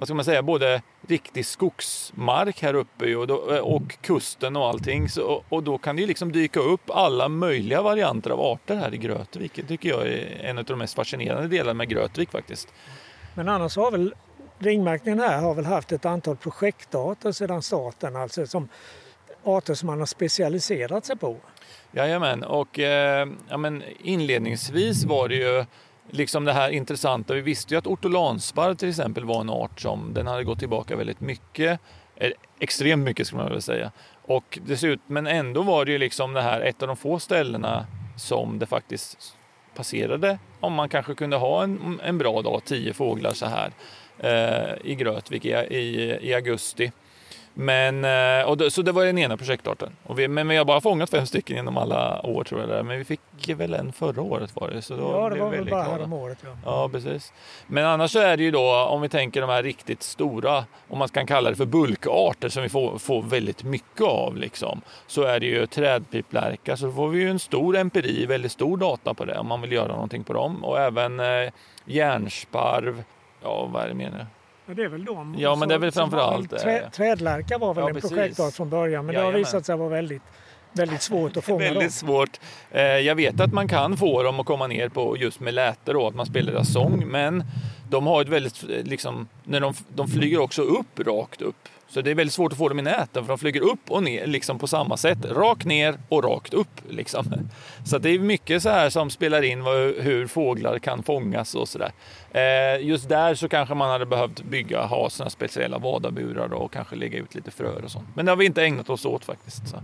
vad ska man säga, både riktig skogsmark här uppe och, då, och kusten och allting. Så, och då kan det ju liksom dyka upp alla möjliga varianter av arter här i Grötvik. Det tycker jag är en av de mest fascinerande delarna med Grötvik faktiskt. Men annars har väl ringmärkningen här har väl haft ett antal projektarter sedan starten, alltså som arter som man har specialiserat sig på. Jajamän, och eh, ja, men inledningsvis var det ju liksom det här intressanta. Vi visste ju att ortolansparv till exempel var en art som den hade gått tillbaka väldigt mycket. Extremt mycket skulle man väl säga. Och dessutom, men ändå var det ju liksom det här ett av de få ställena som det faktiskt passerade om man kanske kunde ha en, en bra dag, tio fåglar så här eh, i Grötvik i, i, i augusti. Men, eh, och då, så det var den ena projektarten. Och vi, men vi har bara fångat fem stycken genom alla år tror jag. Där. Men vi fick väl en förra året var det. Så då ja, det var väl bara här om året. Ja. ja, precis. Men annars så är det ju då, om vi tänker de här riktigt stora, om man kan kalla det för bulkarter som vi får, får väldigt mycket av, liksom, så är det ju trädpiplärka. Så får vi ju en stor empiri, väldigt stor data på det om man vill göra någonting på dem. Och även eh, järnsparv, ja vad är det mer nu? Ja, det är väl de. Ja, men det är väl framförallt... Trä, eh, trädlärka var väl ja, en projektart från början, men ja, det har visat sig vara väldigt väldigt svårt att fånga väldigt dem. svårt. Eh, jag vet att man kan få dem att komma ner på just med läte då, att man spelar deras sång, men de har ett väldigt, liksom, när de, de flyger också upp rakt upp. Så det är väldigt svårt att få dem i näten för de flyger upp och ner liksom på samma sätt. Rakt ner och rakt upp. Liksom. Så det är mycket så här som spelar in hur fåglar kan fångas och sådär. Eh, just där så kanske man hade behövt bygga, ha sådana speciella vadaburar och kanske lägga ut lite fröer och sånt. Men det har vi inte ägnat oss åt faktiskt. Så.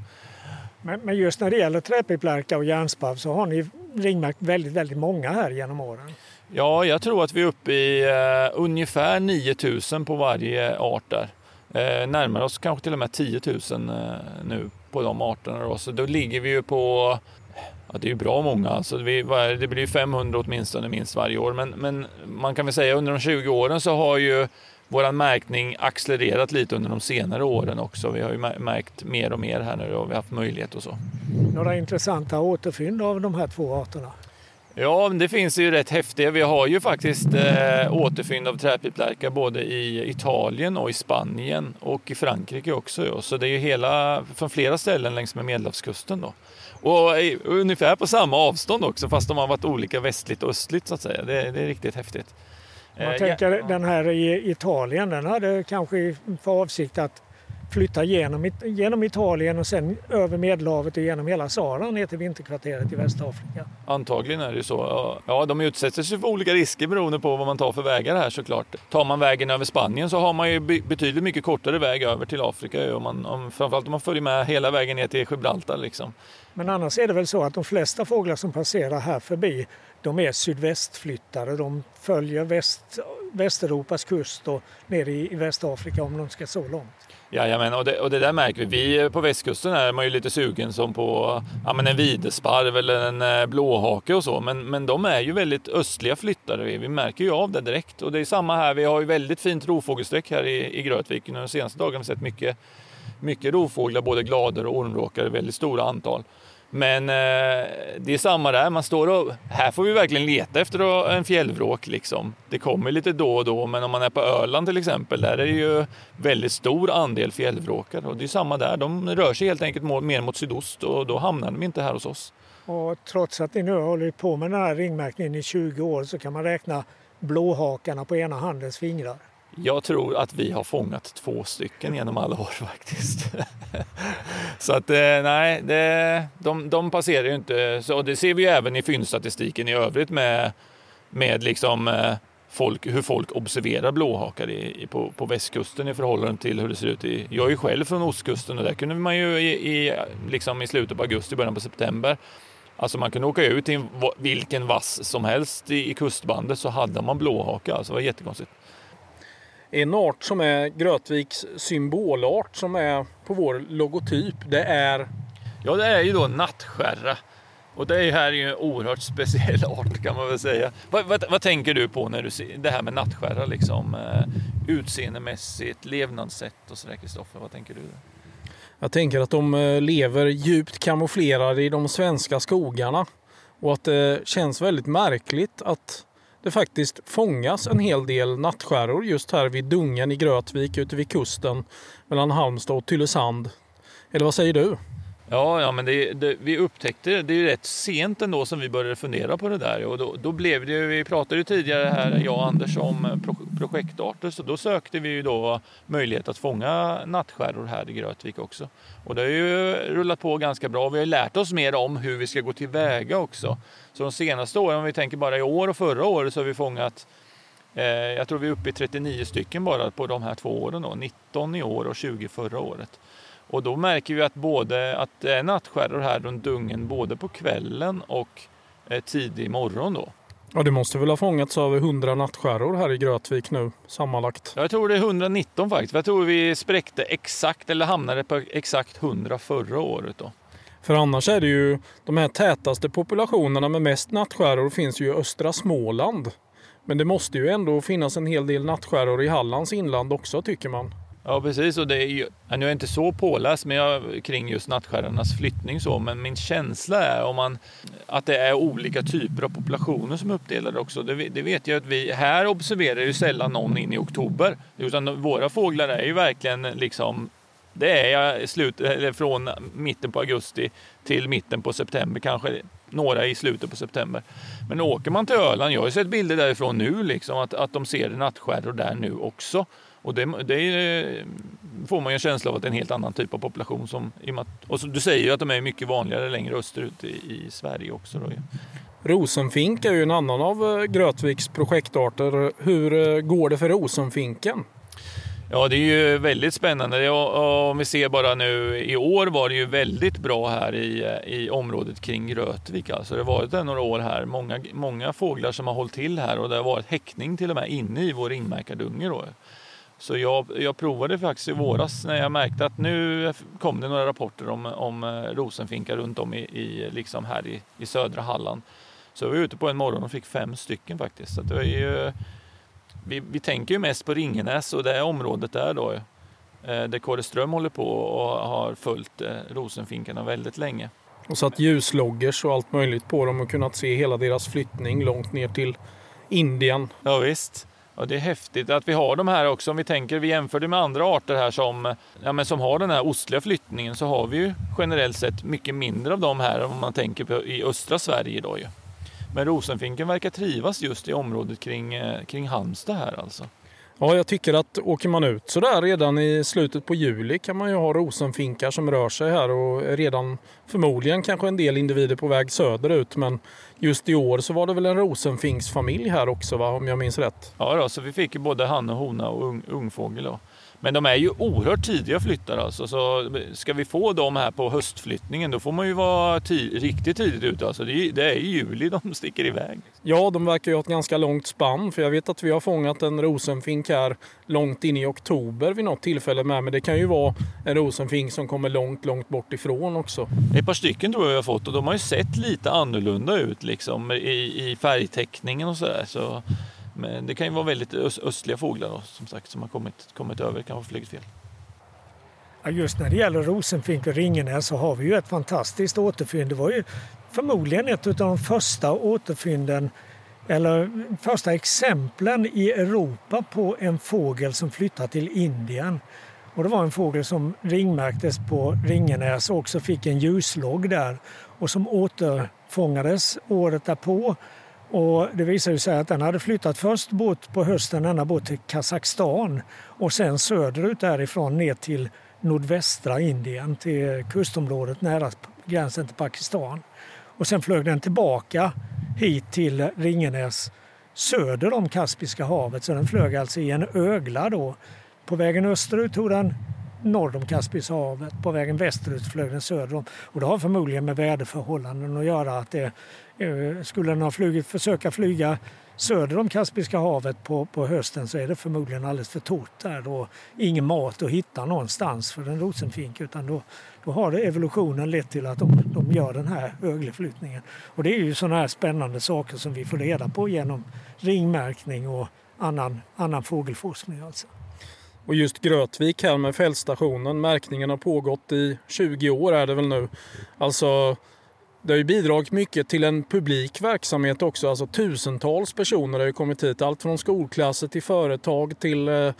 Men, just när det gäller träpiplärka och järnsparv så har ni ringmärkt väldigt, väldigt många här genom åren. Ja, jag tror att vi är uppe i uh, ungefär 9000 på varje art där eh, närmar oss kanske till och med 10 000 eh, nu på de arterna. Då. Så då ligger vi ju på, ja det är ju bra många, alltså vi, det blir 500 åtminstone minst varje år. Men, men man kan väl säga under de 20 åren så har ju vår märkning accelererat lite under de senare åren också. Vi har ju märkt mer och mer här nu och vi har haft möjlighet och så. Några intressanta återfynd av de här två arterna? Ja, det finns ju rätt häftiga. Vi har ju faktiskt eh, återfynd av träpiplärka både i Italien och i Spanien och i Frankrike också. Ja. Så det är ju hela, från flera ställen längs med Medelhavskusten då. Och eh, ungefär på samma avstånd också, fast de har varit olika västligt och östligt så att säga. Det, det är riktigt häftigt. Man eh, tänker ja. den här i Italien, den hade kanske för avsikt att flytta genom, genom Italien och sen över Medelhavet och genom hela Sahara ner till vinterkvarteret i Västafrika. Antagligen är det ju så. Ja, de utsätter sig för olika risker beroende på vad man tar för vägar här såklart. Tar man vägen över Spanien så har man ju betydligt mycket kortare väg över till Afrika. Om man, om, framförallt om man följer med hela vägen ner till Gibraltar. Liksom. Men annars är det väl så att de flesta fåglar som passerar här förbi de är sydvästflyttare. De följer väst, Västeuropas kust och ner i, i Västafrika om de ska så långt. Jajamän, och det, och det där märker vi. Vi på västkusten är man ju lite sugen som på ja, men en videsparv eller en eh, blåhake och så. Men, men de är ju väldigt östliga flyttare. Vi märker ju av det direkt. Och det är samma här. Vi har ju väldigt fint rovfågelsträck här i, i Grötvik. Under de senaste dagarna har vi sett mycket, mycket rovfåglar, både glader och ormråkare, i väldigt stora antal. Men eh, det är samma där, man står och... Här får vi verkligen leta efter en fjällvråk liksom. Det kommer lite då och då, men om man är på Öland till exempel, där är det ju väldigt stor andel fjällvråkar. Och det är samma där, de rör sig helt enkelt mer mot sydost och då hamnar de inte här hos oss. Och trots att ni nu har hållit på med den här ringmärkningen i 20 år så kan man räkna blåhakarna på ena handens fingrar. Jag tror att vi har fångat två stycken genom alla år faktiskt. så att eh, nej, det, de, de passerar ju inte. Så det ser vi ju även i fyndstatistiken i övrigt med, med liksom eh, folk, hur folk observerar blåhakar i, i, på, på västkusten i förhållande till hur det ser ut i... Jag är ju själv från ostkusten och där kunde man ju i, i, liksom i slutet på augusti, början på september Alltså man kunde åka ut till vilken vass som helst i, i kustbandet så hade man blåhaka. Alltså det var jättekonstigt. En art som är Grötviks symbolart som är på vår logotyp, det är? Ja, det är ju då nattskärra. Och det här är ju en oerhört speciell art kan man väl säga. Vad, vad, vad tänker du på när du ser det här med nattskärra liksom? Eh, utseendemässigt, levnadssätt och sådär Kristoffer, vad tänker du? Jag tänker att de eh, lever djupt kamouflerade i de svenska skogarna och att det känns väldigt märkligt att det faktiskt fångas en hel del nattskärror just här vid Dungen i Grötvik ute vid kusten mellan Halmstad och Tylösand. Eller vad säger du? Ja, ja men det, det, vi upptäckte det, det är ju rätt sent ändå som vi började fundera på det där och då, då blev det, vi pratade ju tidigare här, jag och Anders, om pro, projektarter så då sökte vi ju då möjlighet att fånga nattskärror här i Grötvik också. Och det har ju rullat på ganska bra. Vi har lärt oss mer om hur vi ska gå tillväga också. Så de senaste åren, om vi tänker bara i år och förra året, så har vi fångat eh, jag tror vi är uppe i 39 stycken bara på de här två åren. Då. 19 i år och 20 förra året. Och då märker vi att, både, att det är nattskärror här runt Dungen både på kvällen och eh, tidig morgon. Då. Ja, det måste väl ha fångats över 100 nattskärror här i Grötvik nu sammanlagt? Jag tror det är 119 faktiskt. Jag tror vi spräckte exakt, eller hamnade på exakt 100 förra året. Då. För annars är det ju de här tätaste populationerna med mest nattskärror finns ju i östra Småland. Men det måste ju ändå finnas en hel del nattskärror i Hallands inland också tycker man. Ja precis och det är ju, nu är jag inte så påläst men jag, kring just nattskärrornas flyttning så men min känsla är om man, att det är olika typer av populationer som är uppdelade också. Det, det vet jag att vi här observerar ju sällan någon in i oktober utan våra fåglar är ju verkligen liksom det är slut, eller från mitten på augusti till mitten på september, kanske några i slutet på september. Men åker man till Öland, jag har ju sett bilder därifrån nu, liksom, att, att de ser nattskärror där nu också. Och det, det, får man ju en känsla av att det är en helt annan typ av population. Som, och så, du säger ju att de är mycket vanligare längre österut i, i Sverige också. Då. Rosenfink är ju en annan av eh, Grötviks projektarter. Hur eh, går det för rosenfinken? Ja, det är ju väldigt spännande. Om vi ser bara nu i år var det ju väldigt bra här i, i området kring Rötvik. Alltså det har varit några år här. Många, många fåglar som har hållit till här och det har varit häckning till och med inne i vår ringmärkardunge. Så jag, jag provade faktiskt i våras när jag märkte att nu kom det några rapporter om, om eh, rosenfinkar runt om i, i liksom här i, i södra Halland. Så jag var ute på en morgon och fick fem stycken faktiskt. Så det är ju, vi, vi tänker ju mest på Ringenäs och det området där då. Eh, där Kåre Ström håller på och har följt eh, rosenfinkarna väldigt länge. Och satt ljusloggers och allt möjligt på dem och kunnat se hela deras flyttning långt ner till Indien. Ja, visst. Ja, det är häftigt att vi har de här också. Om vi tänker, vi jämför det med andra arter här som, ja, men som har den här ostliga flyttningen så har vi ju generellt sett mycket mindre av dem här om man tänker på i östra Sverige då ju. Men rosenfinken verkar trivas just i området kring, eh, kring Halmstad här alltså. Ja, jag tycker att åker man ut så där redan i slutet på juli kan man ju ha rosenfinkar som rör sig här och redan förmodligen kanske en del individer på väg söderut. Men just i år så var det väl en rosenfinksfamilj här också va, om jag minns rätt? Ja, då, så vi fick ju både han och hona och ung, ungfågel. Då. Men de är ju oerhört tidiga flyttar alltså. Så ska vi få dem här på höstflyttningen då får man ju vara riktigt tidigt ute. Alltså det, är, det är i juli de sticker iväg. Ja, de verkar ju ha ett ganska långt spann. För jag vet att vi har fångat en rosenfink här långt in i oktober vid något tillfälle med. Men det kan ju vara en rosenfink som kommer långt, långt bort ifrån också. Ett par stycken tror jag vi har fått och de har ju sett lite annorlunda ut liksom i, i färgteckningen och sådär. Så men det kan ju vara väldigt östliga fåglar då, som sagt som har kommit, kommit över, kan ha flugit fel. Ja, just när det gäller rosenfink och ringenäs så har vi ju ett fantastiskt återfynd. Det var ju förmodligen ett av de första återfynden eller första exemplen i Europa på en fågel som flyttat till Indien. Och det var en fågel som ringmärktes på Ringenäs och också fick en ljuslogg där och som återfångades året därpå och det visade sig att den hade flyttat först bort på hösten ända bort till Kazakstan och sen söderut därifrån ner till nordvästra Indien till kustområdet nära gränsen till Pakistan. Och sen flög den tillbaka hit till Ringenäs söder om Kaspiska havet. Så den flög alltså i en ögla då. På vägen österut tog den norr om Kaspiska havet. På vägen västerut flög den söder om. Och det har förmodligen med väderförhållanden att göra. att det Eh, skulle den ha flugit, försöka flyga söder om Kaspiska havet på, på hösten så är det förmodligen alldeles för torrt där och ingen mat att hitta någonstans för en rosenfink utan då, då har det evolutionen lett till att de, de gör den här ögleflyttningen. Och det är ju sådana här spännande saker som vi får reda på genom ringmärkning och annan, annan fågelforskning. Alltså. Och just Grötvik här med fältstationen, märkningen har pågått i 20 år är det väl nu. Alltså det har ju bidragit mycket till en publik verksamhet också. Alltså tusentals personer har ju kommit hit. Allt från skolklasser till företag till eh,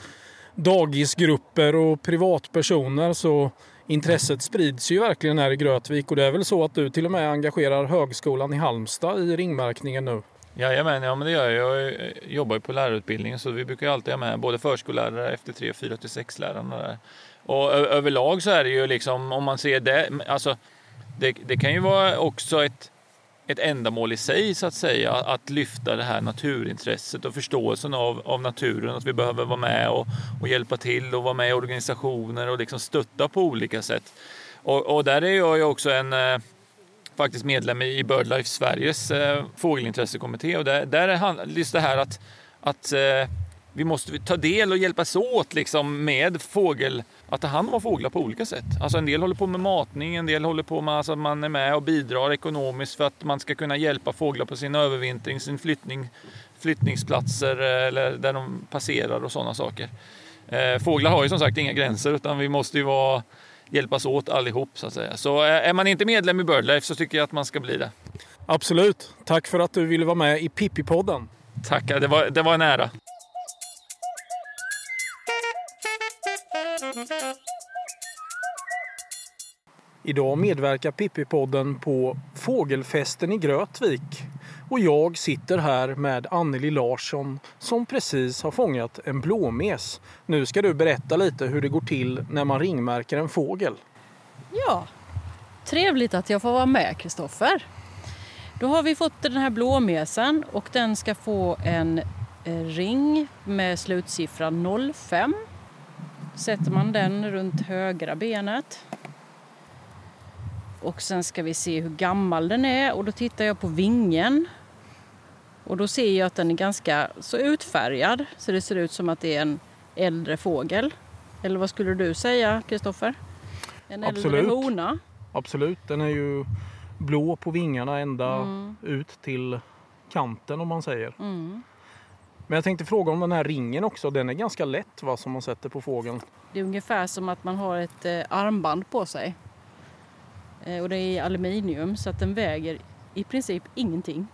dagisgrupper och privatpersoner. Så intresset sprids ju verkligen här i Grötvik och det är väl så att du till och med engagerar Högskolan i Halmstad i ringmärkningen nu? Jajamän, ja men det gör jag. Jag jobbar ju på lärarutbildningen så vi brukar alltid ha med både förskollärare efter 3, 4 till 6 lärarna där. Och överlag så är det ju liksom om man ser det, alltså det, det kan ju vara också ett, ett ändamål i sig så att säga att lyfta det här naturintresset och förståelsen av, av naturen. Att vi behöver vara med och, och hjälpa till och vara med i organisationer och liksom stötta på olika sätt. Och, och där är jag ju också en eh, faktiskt medlem i BirdLife Sveriges eh, fågelintressekommitté och där, där är just det här att, att eh, vi måste ta del och hjälpas åt liksom med fågel, att ta hand om fåglar på olika sätt. Alltså en del håller på med matning, en del håller på med alltså att man är med och bidrar ekonomiskt för att man ska kunna hjälpa fåglar på sin övervintring, sin flyttning, flyttningsplatser eh, eller där de passerar och sådana saker. Eh, fåglar har ju som sagt inga gränser utan vi måste ju vara, hjälpas åt allihop så att säga. Så är man inte medlem i BirdLife så tycker jag att man ska bli det. Absolut. Tack för att du ville vara med i Pippi-podden. Tackar, det var, det var en ära. Idag medverkar Pippi-podden på Fågelfesten i Grötvik. Och jag sitter här med Anneli Larsson som precis har fångat en blåmes. Nu ska du berätta lite hur det går till när man ringmärker en fågel. Ja, trevligt att jag får vara med Kristoffer. Då har vi fått den här blåmesen och den ska få en eh, ring med slutsiffran 05 sätter man den runt högra benet. Och sen ska vi se hur gammal den är och då tittar jag på vingen. Och då ser jag att den är ganska så utfärgad så det ser ut som att det är en äldre fågel. Eller vad skulle du säga Kristoffer? En Absolut. äldre hona? Absolut, den är ju blå på vingarna ända mm. ut till kanten om man säger. Mm. Men jag tänkte fråga om den här ringen också. Den är ganska lätt va, som man sätter på fågeln. Det är ungefär som att man har ett eh, armband på sig. Eh, och det är i aluminium så att den väger i princip ingenting.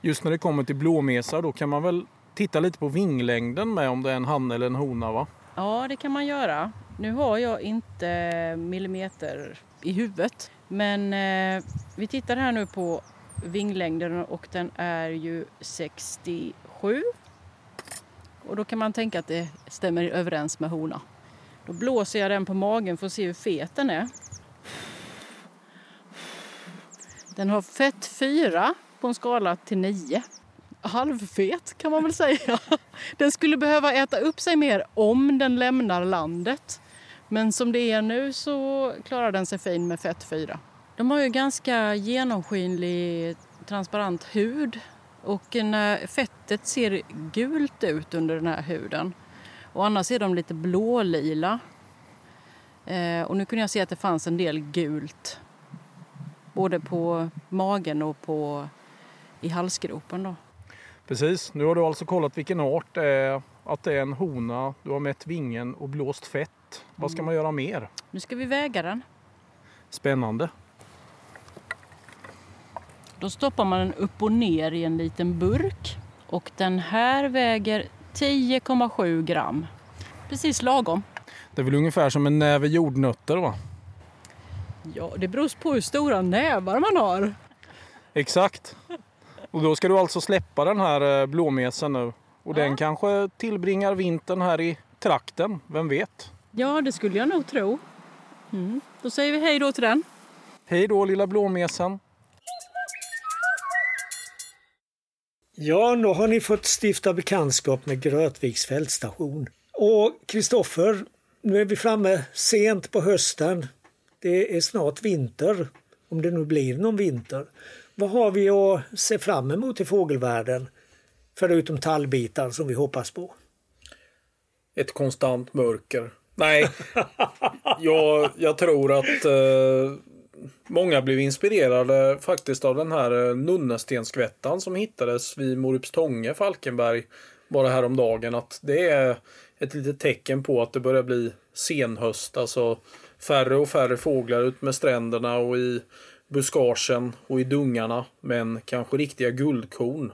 Just när det kommer till blåmesar då kan man väl titta lite på vinglängden med om det är en han eller en hona va? Ja det kan man göra. Nu har jag inte millimeter i huvudet. Men eh, vi tittar här nu på vinglängden och den är ju 67 och då kan man tänka att det stämmer överens med hona. Då blåser jag den på magen för att se hur fet den är. Den har fett 4 på en skala till 9. Halvfet kan man väl säga. Den skulle behöva äta upp sig mer om den lämnar landet. Men som det är nu så klarar den sig fin med fett 4. De har ju ganska genomskinlig transparent hud och när fettet ser gult ut under den här huden. Och annars är de lite blålila. Eh, och nu kunde jag se att det fanns en del gult. Både på magen och på, i halsgropen. Då. Precis, nu har du alltså kollat vilken art det är, att det är en hona, du har mätt vingen och blåst fett. Vad ska mm. man göra mer? Nu ska vi väga den. Spännande. Då stoppar man den upp och ner i en liten burk. Och den här väger 10,7 gram. Precis lagom. Det är väl ungefär som en näve jordnötter va? Ja, det beror på hur stora nävar man har. Exakt. Och då ska du alltså släppa den här eh, blåmesen nu. Och ja. den kanske tillbringar vintern här i trakten, vem vet? Ja, det skulle jag nog tro. Mm. Då säger vi hej då till den. Hej då lilla blåmesen. Ja, nu har ni fått stifta bekantskap med Grötviks fältstation. Och Kristoffer, nu är vi framme sent på hösten. Det är snart vinter, om det nu blir någon vinter. Vad har vi att se fram emot i fågelvärlden Förutom tallbitar som vi hoppas på. Ett konstant mörker. Nej, jag, jag tror att eh, många blev inspirerade faktiskt av den här eh, nunnestenskvättan som hittades vid Morupstånge, Falkenberg, bara häromdagen. Att det är ett litet tecken på att det börjar bli senhöst. Alltså färre och färre fåglar ut med stränderna och i buskagen och i dungarna. Men kanske riktiga guldkorn.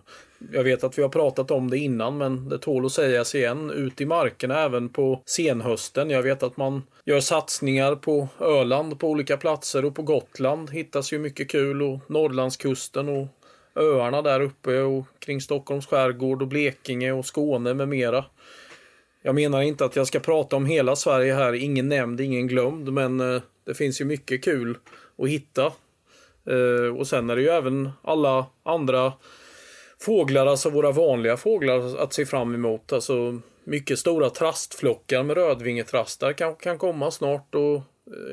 Jag vet att vi har pratat om det innan men det tål att sägas igen. Ut i markerna även på senhösten. Jag vet att man gör satsningar på Öland på olika platser och på Gotland hittas ju mycket kul och Norrlandskusten och öarna där uppe och kring Stockholms skärgård och Blekinge och Skåne med mera. Jag menar inte att jag ska prata om hela Sverige här, ingen nämnd, ingen glömd, men eh, det finns ju mycket kul att hitta. Eh, och sen är det ju även alla andra fåglar, alltså våra vanliga fåglar att se fram emot. Alltså mycket stora trastflockar med rödvingetrastar kan, kan komma snart och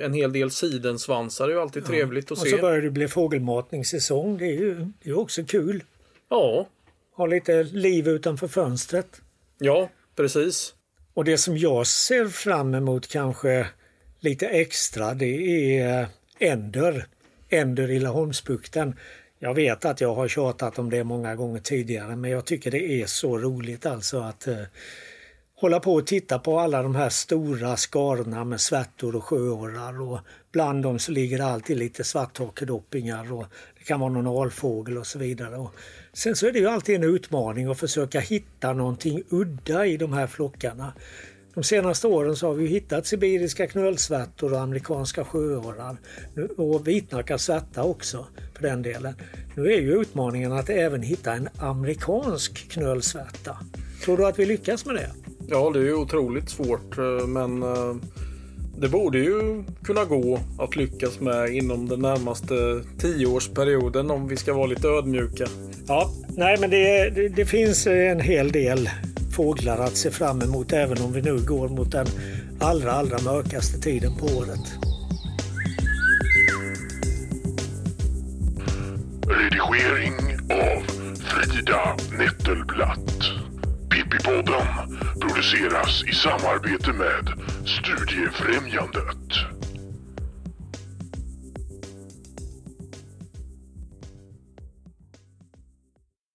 en hel del sidensvansar är ju alltid trevligt att Och se. så börjar det bli fågelmatningssäsong. Det är ju det är också kul. Ja, Ha lite liv utanför fönstret. ja, precis. Och det som jag ser fram emot kanske lite extra det är änder. Änder i Laholmsbukten. Jag vet att jag har tjatat om det många gånger tidigare men jag tycker det är så roligt alltså att eh, hålla på och titta på alla de här stora skarorna med svärtor och sjöorrar och bland dem så ligger det alltid lite svarthakedoppingar och det kan vara någon alfågel och så vidare. Och sen så är det ju alltid en utmaning att försöka hitta någonting udda i de här flockarna. De senaste åren så har vi hittat sibiriska knölsvärtor och amerikanska sjöorrar och vitnackad svärta också för den delen. Nu är ju utmaningen att även hitta en amerikansk knölsvärta. Tror du att vi lyckas med det? Ja, det är ju otroligt svårt, eh, men eh, det borde ju kunna gå att lyckas med inom den närmaste tioårsperioden om vi ska vara lite ödmjuka. Ja, nej men det, det, det finns en hel del fåglar att se fram emot även om vi nu går mot den allra, allra mörkaste tiden på året. Redigering av Frida Nettelblatt. Pippipodden produceras i samarbete med Studiefrämjandet.